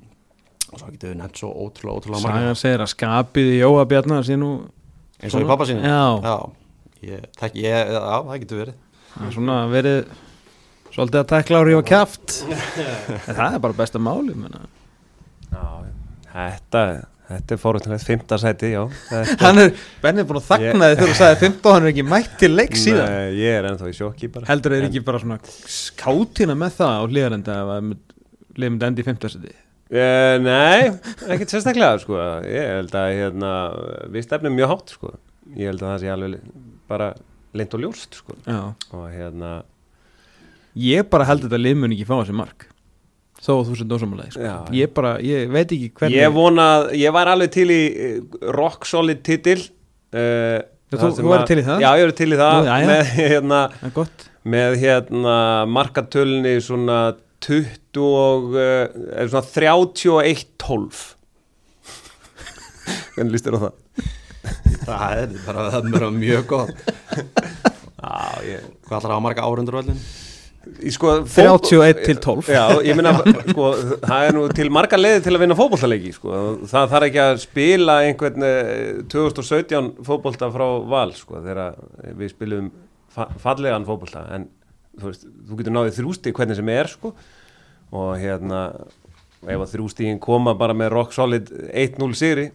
svo getur við nefnt svo ótrúlega, ótrúlega Sæðan segir að skapið í Jóa Bjarnar sín og eins og í pappa sín Já, já. Ég, það, ég, já, það getur verið. Það er svona verið svolítið að tekla á kæft en það er bara besta máli Já, þetta þetta er fórhundilegt, fymta sæti, já. Hann er, Benni er búin að þakna þið þegar þú sagði fymta og hann er ekki mætt til leik síðan. Nei, ég er ennþá í sjokki bara. Heldur þið ekki bara svona skátina með það á hlýðarenda ef að liðmyndi endi í fymta sæti Uh, nei, ekkert sérstaklega sko. ég held að hérna, við stefnum mjög hátt sko. ég held að það sé alveg bara leint og ljóst sko. og hérna ég bara held þetta liðmun ekki fá þessi mark þó þú sem dósamalagi sko. ég bara, ég veit ekki hvernig ég vona, ég var alveg til í eh, rock solid titil uh, þú, þú væri til í það? já, ég væri til í það Nú, með hérna með hérna markatölni svona 20 og uh, svona 31-12 [laughs] hvernig líst þér á það? það er bara, það er mjög gott [laughs] Já, ég... Hvað ætlar að hafa marga árundur völdin? Sko, 31 til 12 Já, ég minna, sko, það er nú til marga leiði til að vinna fókbóltalegi sko. það þarf ekki að spila einhvern 2017 eh, fókbólta frá val, sko, þegar við spilum fa fallegan fókbólta en þú veist, þú getur náðið þrjústi hvernig sem er, sko og hérna, ef að þrjústígin koma bara með rock solid 1-0 sigri,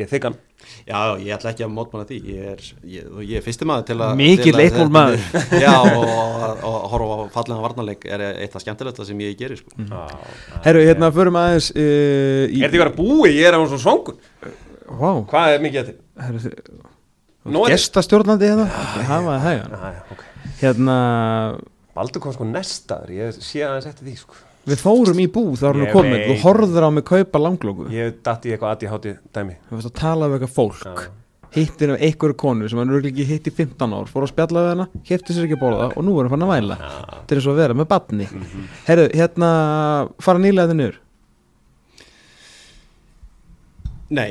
ég þykkan Já, ég ætla ekki að mótmanna því ég er, ég, ég er fyrstum maður til að Mikið leikmól maður [laughs] Já, og að horfa á fallega varnarleik er eitt af skemmtilegta sem ég gerir sko. mm. ah, Herru, hérna förum aðeins uh, í... Er þetta verið að búi? Ég er á svona svongun wow. Hvað er mikið þetta? Gestastjórnandi hérna Hafa það hægan okay. Hérna Baldur kom sko nestaður, ég sé aðeins eftir því sko. Við fórum í búð þá erum við komið, þú horður á mig kaupa langlóku. Ég dætti eitthvað aðið hátti dæmi. Þú veist að tala um eitthvað fólk. Ja. Hittir af einhverju konu sem hann eru ekki hitt í 15 ár Fór að spjalla við hana, hefti sér ekki að bóla það Og nú er hann fann að væla ja. Til þess að vera með batni mm -hmm. Herru, hérna, fara nýlega þið nýr Nei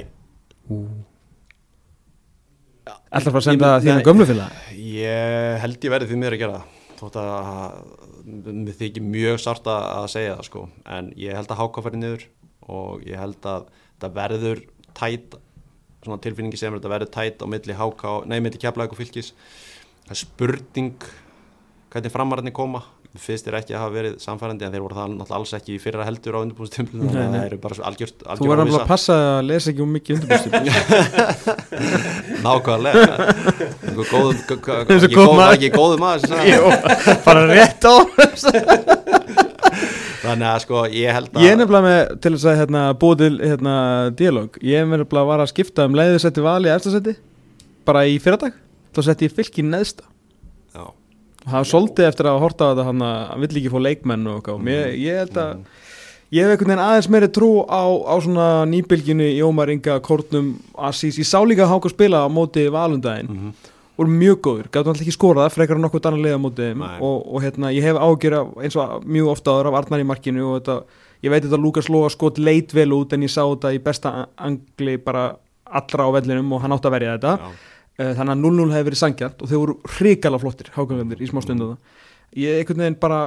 Ætlar það að senda þínu gömlufila? Ég held ég verði því mér að gera það þótt að mér þykir mjög sárt að segja það sko. En ég held að háka færi niður og ég held að það verður tætt, svona tilfinningi sem þetta verður tætt á milli háka, nei milli keflaðið og fylgis það er spurning hvernig framarðinni koma fyrst er ekki að hafa verið samfærandi en þeir voru það náttúrulega alls ekki í fyrra heldur á undirbúinstöflunum þannig að það eru bara algjört Þú verður alveg að passa að lesa ekki um mikið undirbúinstöflunum [laughs] Nákvæmlega. [laughs] Ekki góðu maður. [laughs] Bara rétt á. Þannig að sko ég held að Ég er nefnilega með til þess að hérna, búið til hérna, dialog. Ég er nefnilega að vara að skipta um leiðisetti vali eftirsetti bara í fyrradag. Þá sett ég fylgin neðsta. Já er svolítið eftir að horta hann að hann vill ekki fá leikmenn og eitthvað. Mm. ég held að mm. ég hef einhvern veginn aðeins meiri trú á, á svona nýbylginu í Ómaringa, Kortnum, Asís ég sá líka að háka að spila á móti valundaginn. Mm -hmm. og mjög góður, gætu alltaf ekki skorað frekar en nokkuð annar leið á móti og, og hérna, ég hef ágjör eins og mjög ofta áður af Arnar í markinu og þetta, ég veit þetta Lukas Lóa skot leit vel út en ég sá þetta í besta angli bara allra á vellinum og hann átt að verja þetta. Já þannig að 0-0 hefði verið sangjart og þau voru hrikala flottir hákangandir í smá stundu ég einhvern veginn bara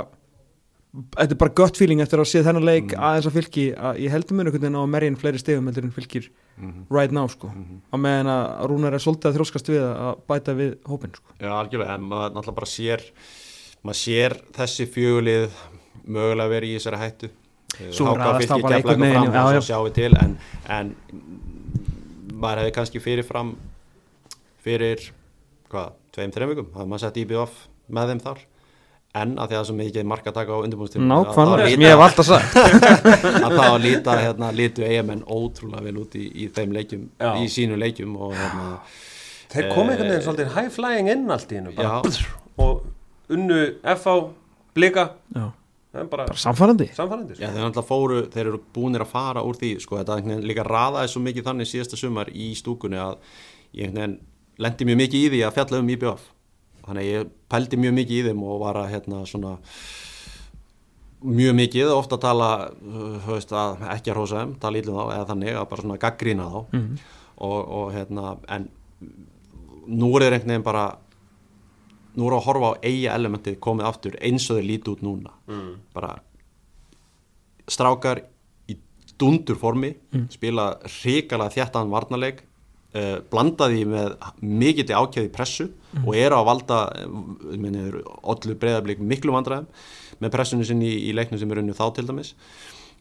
þetta er bara gött feeling eftir að sé þennan leik mm. aðeins að fylgi að ég heldur mér einhvern veginn á að merja inn fleiri stegum heldur en fylgir mm -hmm. right now sko mm -hmm. á meðan að Rúnar er svolítið að þróskast við að bæta við hópin sko Já, algjörlega, en maður náttúrulega bara sér maður sér þessi fjögulið mögulega verið í þessari hættu ræðast það bara einhvern veginn og sjáum við til en, en maður hefði kannski fyrirfram fyrir hvað, tveim, þreim vikum? Það hefði maður sett IBF með þeim þar. En að því að það er svo mikið marka að taka á undirbúinstíma Nákvæmlega, sem ég hef alltaf sagt. [laughs] Að það að líta, hérna, lítu eigamenn ótrúlega vel út í, í þeim leikjum Já. í sínu leikjum og hérna Þeir komið einhvern veginn svolítið high flying inn allt í hennu og unnu FH blika. Já. Bara, bara samfærandi samfærandi Já, þeir, fóru, þeir eru búinir að fara úr því sko, þetta líka raðaði svo mikið þannig síðasta sumar í stúkunni að ég lendi mjög mikið í því að fjalla um IBF þannig að ég pældi mjög mikið í þeim og var að hérna svona mjög mikið, ofta að tala veist, að ekki að hósa þeim, tala ílum þá eða þannig að bara svona gaggrína þá mm -hmm. og, og hérna en nú er einhvern veginn bara nú er að horfa á eiga elementið komið aftur eins og þeir líti út núna mm. bara strákar í dundur formi mm. spila hrikalega þjættan varnarleik uh, blandaði með mikill ákjæði pressu mm. og eru að valda allir breyðarblik miklu vandræðum með pressunni sinni í, í leiknum sem er unnið þá til dæmis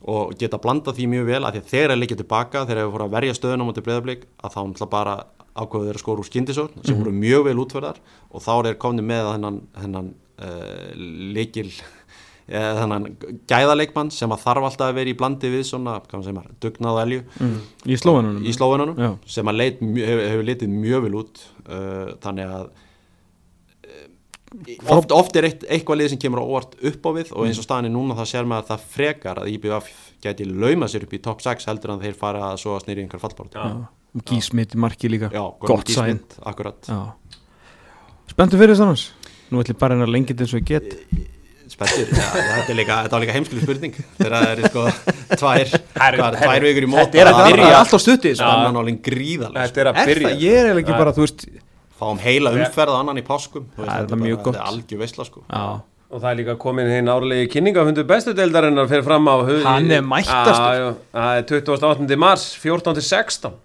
og geta blandað því mjög vel að því að þeir eru líka tilbaka þeir eru fór að verja stöðunum á til breyðarblik að þá náttúrulega bara ákveðu þeirra skóru úr skindisókn sem mm voru mjög vel útverðar og þá er komni með hennan, hennan uh, leikil uh, hennan gæðaleikmann sem að þarf alltaf að vera í blandi við svona, hvað maður segir, dugnað elju. Mm. í slóinunum, í slóinunum sem að leit, hefur, hefur litið mjög vel út uh, þannig að uh, oft, oft er eitt, eitthvað lið sem kemur á óvart upp á við og eins og staðinni núna það sér maður að það frekar að IBF geti lauma sér upp í top 6 heldur en þeir fara að svo að snýri einhver fallbárt Gísmit marki líka. Já, gott sæn Spenntu fyrir þess Nú ætlum bara hennar lengið eins og ég get Spenntur, ja, þetta er líka, líka heimsklu spurning. Þegar það er sko tvær, hvað, tvær vikur í mót Þetta er að byrja. alltaf stuttið Þetta er að byrja. Ég er ekki bara, þú veist Fáum heila umferð annan í páskum er Þetta er algjör veistla sko. Og það er líka komin hinn árlegi kynningafundu bestudeildarinnar fyrir fram á Hann er mættastur. Það er 28. mars, 14. 16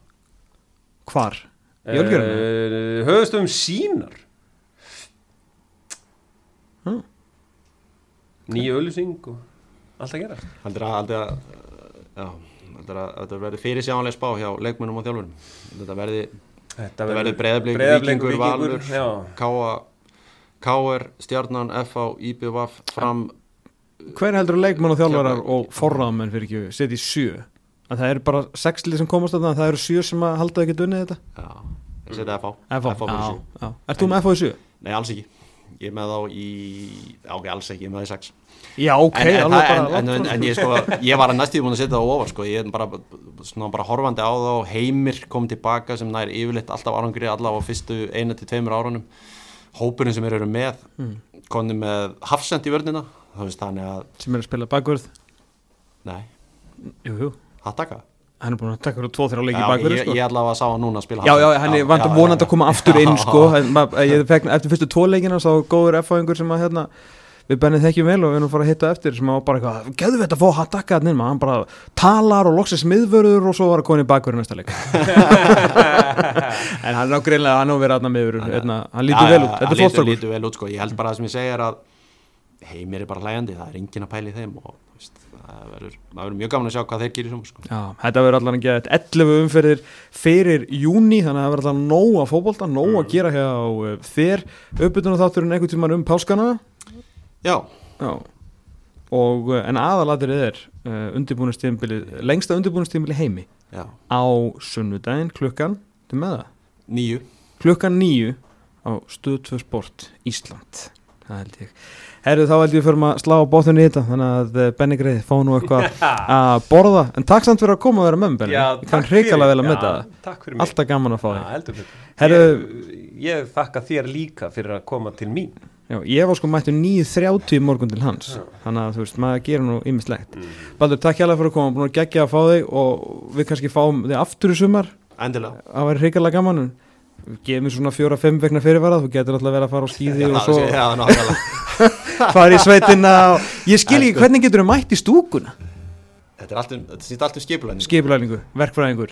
Hvar? Í Ölgjörðinu? Uh, höfustum sínar hmm. Nýju öllusing og allt að gera Haldur að Haldur að þetta verði fyrir sjánlega spá hjá leikmennum og þjálfurum þetta verði, verði breyðablík, vikingur, valur K.R. Stjarnan, F.A. IBVF fram Hver heldur leikmenn og þjálfurar og forraðamenn fyrir ekki setið í sjö? að það eru bara sexlið sem komast að það það eru sjö sem að halda ekki dunnið þetta Já, ég seti FH FH, Er þú með FH í sjö? Nei, alls ekki Ég með þá í, ok, alls ekki, ég með það í sex. Já, ok, en, en, en, en en ég, sko, ég var að næstíð búin að setja það ofar sko, ég er bara, svona, bara horfandi á þá heimir kom tilbaka sem nær yfirleitt alltaf árangri allavega á fyrstu eina til tveimur árunum hópurinn sem eru með mm. konni með hafsend í vörnina sem er að spila bakvörð? Nei. Jú, jú. Að taka hann er búin að taka hverju tvo þeirra leiki bakverði sko. ég allavega sá hann núna að spila já, já, hann er vant að vonandi að koma aftur inn sko. [laughs] ég fekk eftir fyrstu tvo leikina sá góður F-fáingur sem að hérna, við bennið þekkjum vel og við erum að fara að hitta eftir sem að bara eitthvað, geðu við þetta að fá að taka hann hann bara talar og loksist miðvörður og svo var að koma í bakverði næsta leik. [laughs] En hann er ágreinlega hann á að vera aðna hérna, hann lítur vel út, þetta er hann sko, ég held bara að sem ég segja að heimir er bara hlægandi, það er engin að pæli þeim og það verður, mjög gaman að sjá hvað þeir gerir svona sko. Já, þetta verður allan ekki 11 umferðir fyrir júni þannig að það verður allan nóg að fókbólta nóg að gera hjá uh, þér uppbytuna þátturinn einhvern tíman um páskana Já, Já. Og, uh, en aðalatir er uh, lengsta undirbúinustímbili heimi Já. á sunnudaginn klukkan til með það? Nýju Klukkan nýju á Stöðtvö Sport Ísland það held ég Herru þá held ég fyrir að slá bóttunni í þetta þannig að eh, Benny Greið fá nú eitthvað [laughs] að borða. En takk samt fyrir að koma og vera með Benny ég kann hrigalega vel að mynda það. alltaf gaman að fá þig. Herru ég, ég þakka þér líka fyrir að koma til mín. Já, ég var sko mættu 9.30 morgun til hans. Já. þannig að þú veist, maður gerir nú ymmislegt mm. Baldur, takk hjá það fyrir að koma, búin að gegja að fá þig og við kannski fáum þig aftur í sumar. Endilega. Það var hrigalega gaman gefið mér svona fjóra-fimm vegna fyrirvarað. Þú getur alltaf verið að fara á skýði og svo fara í sveitina og ég skil ekki hvernig getur þau mætt í stúkuna? Þetta er alltaf, þetta sýtt alltaf skipulæningu Skipulæningu, verkfræðingur.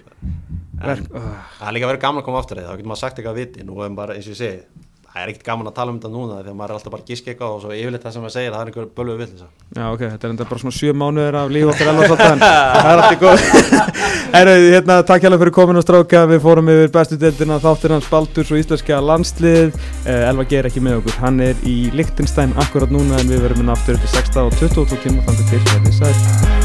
Verk. Það er líka verið gaman að koma aftur þá getur maður sagt eitthvað að viti, nú er bara eins og ég segi það er ekkert gaman að tala um þetta núna þegar maður er alltaf bara gísk eitthvað og svo yfirleitt það sem maður segir það er einhver bölgu vill Já ok, þetta er enda bara svona sjö mánuður af líf okkar elva svolítið en [laughs] það er alltaf góð [laughs] Erðu, hérna, takk hjálpa fyrir komin og stráka við fórum yfir bestu deildina þáttir hans Baldurs og íslenska landslið. Eh, Elva ger ekki með okkur, hann er í Lichtenstein akkurat núna en við verum inn aftur upp í 16 og 20 tíma þannig til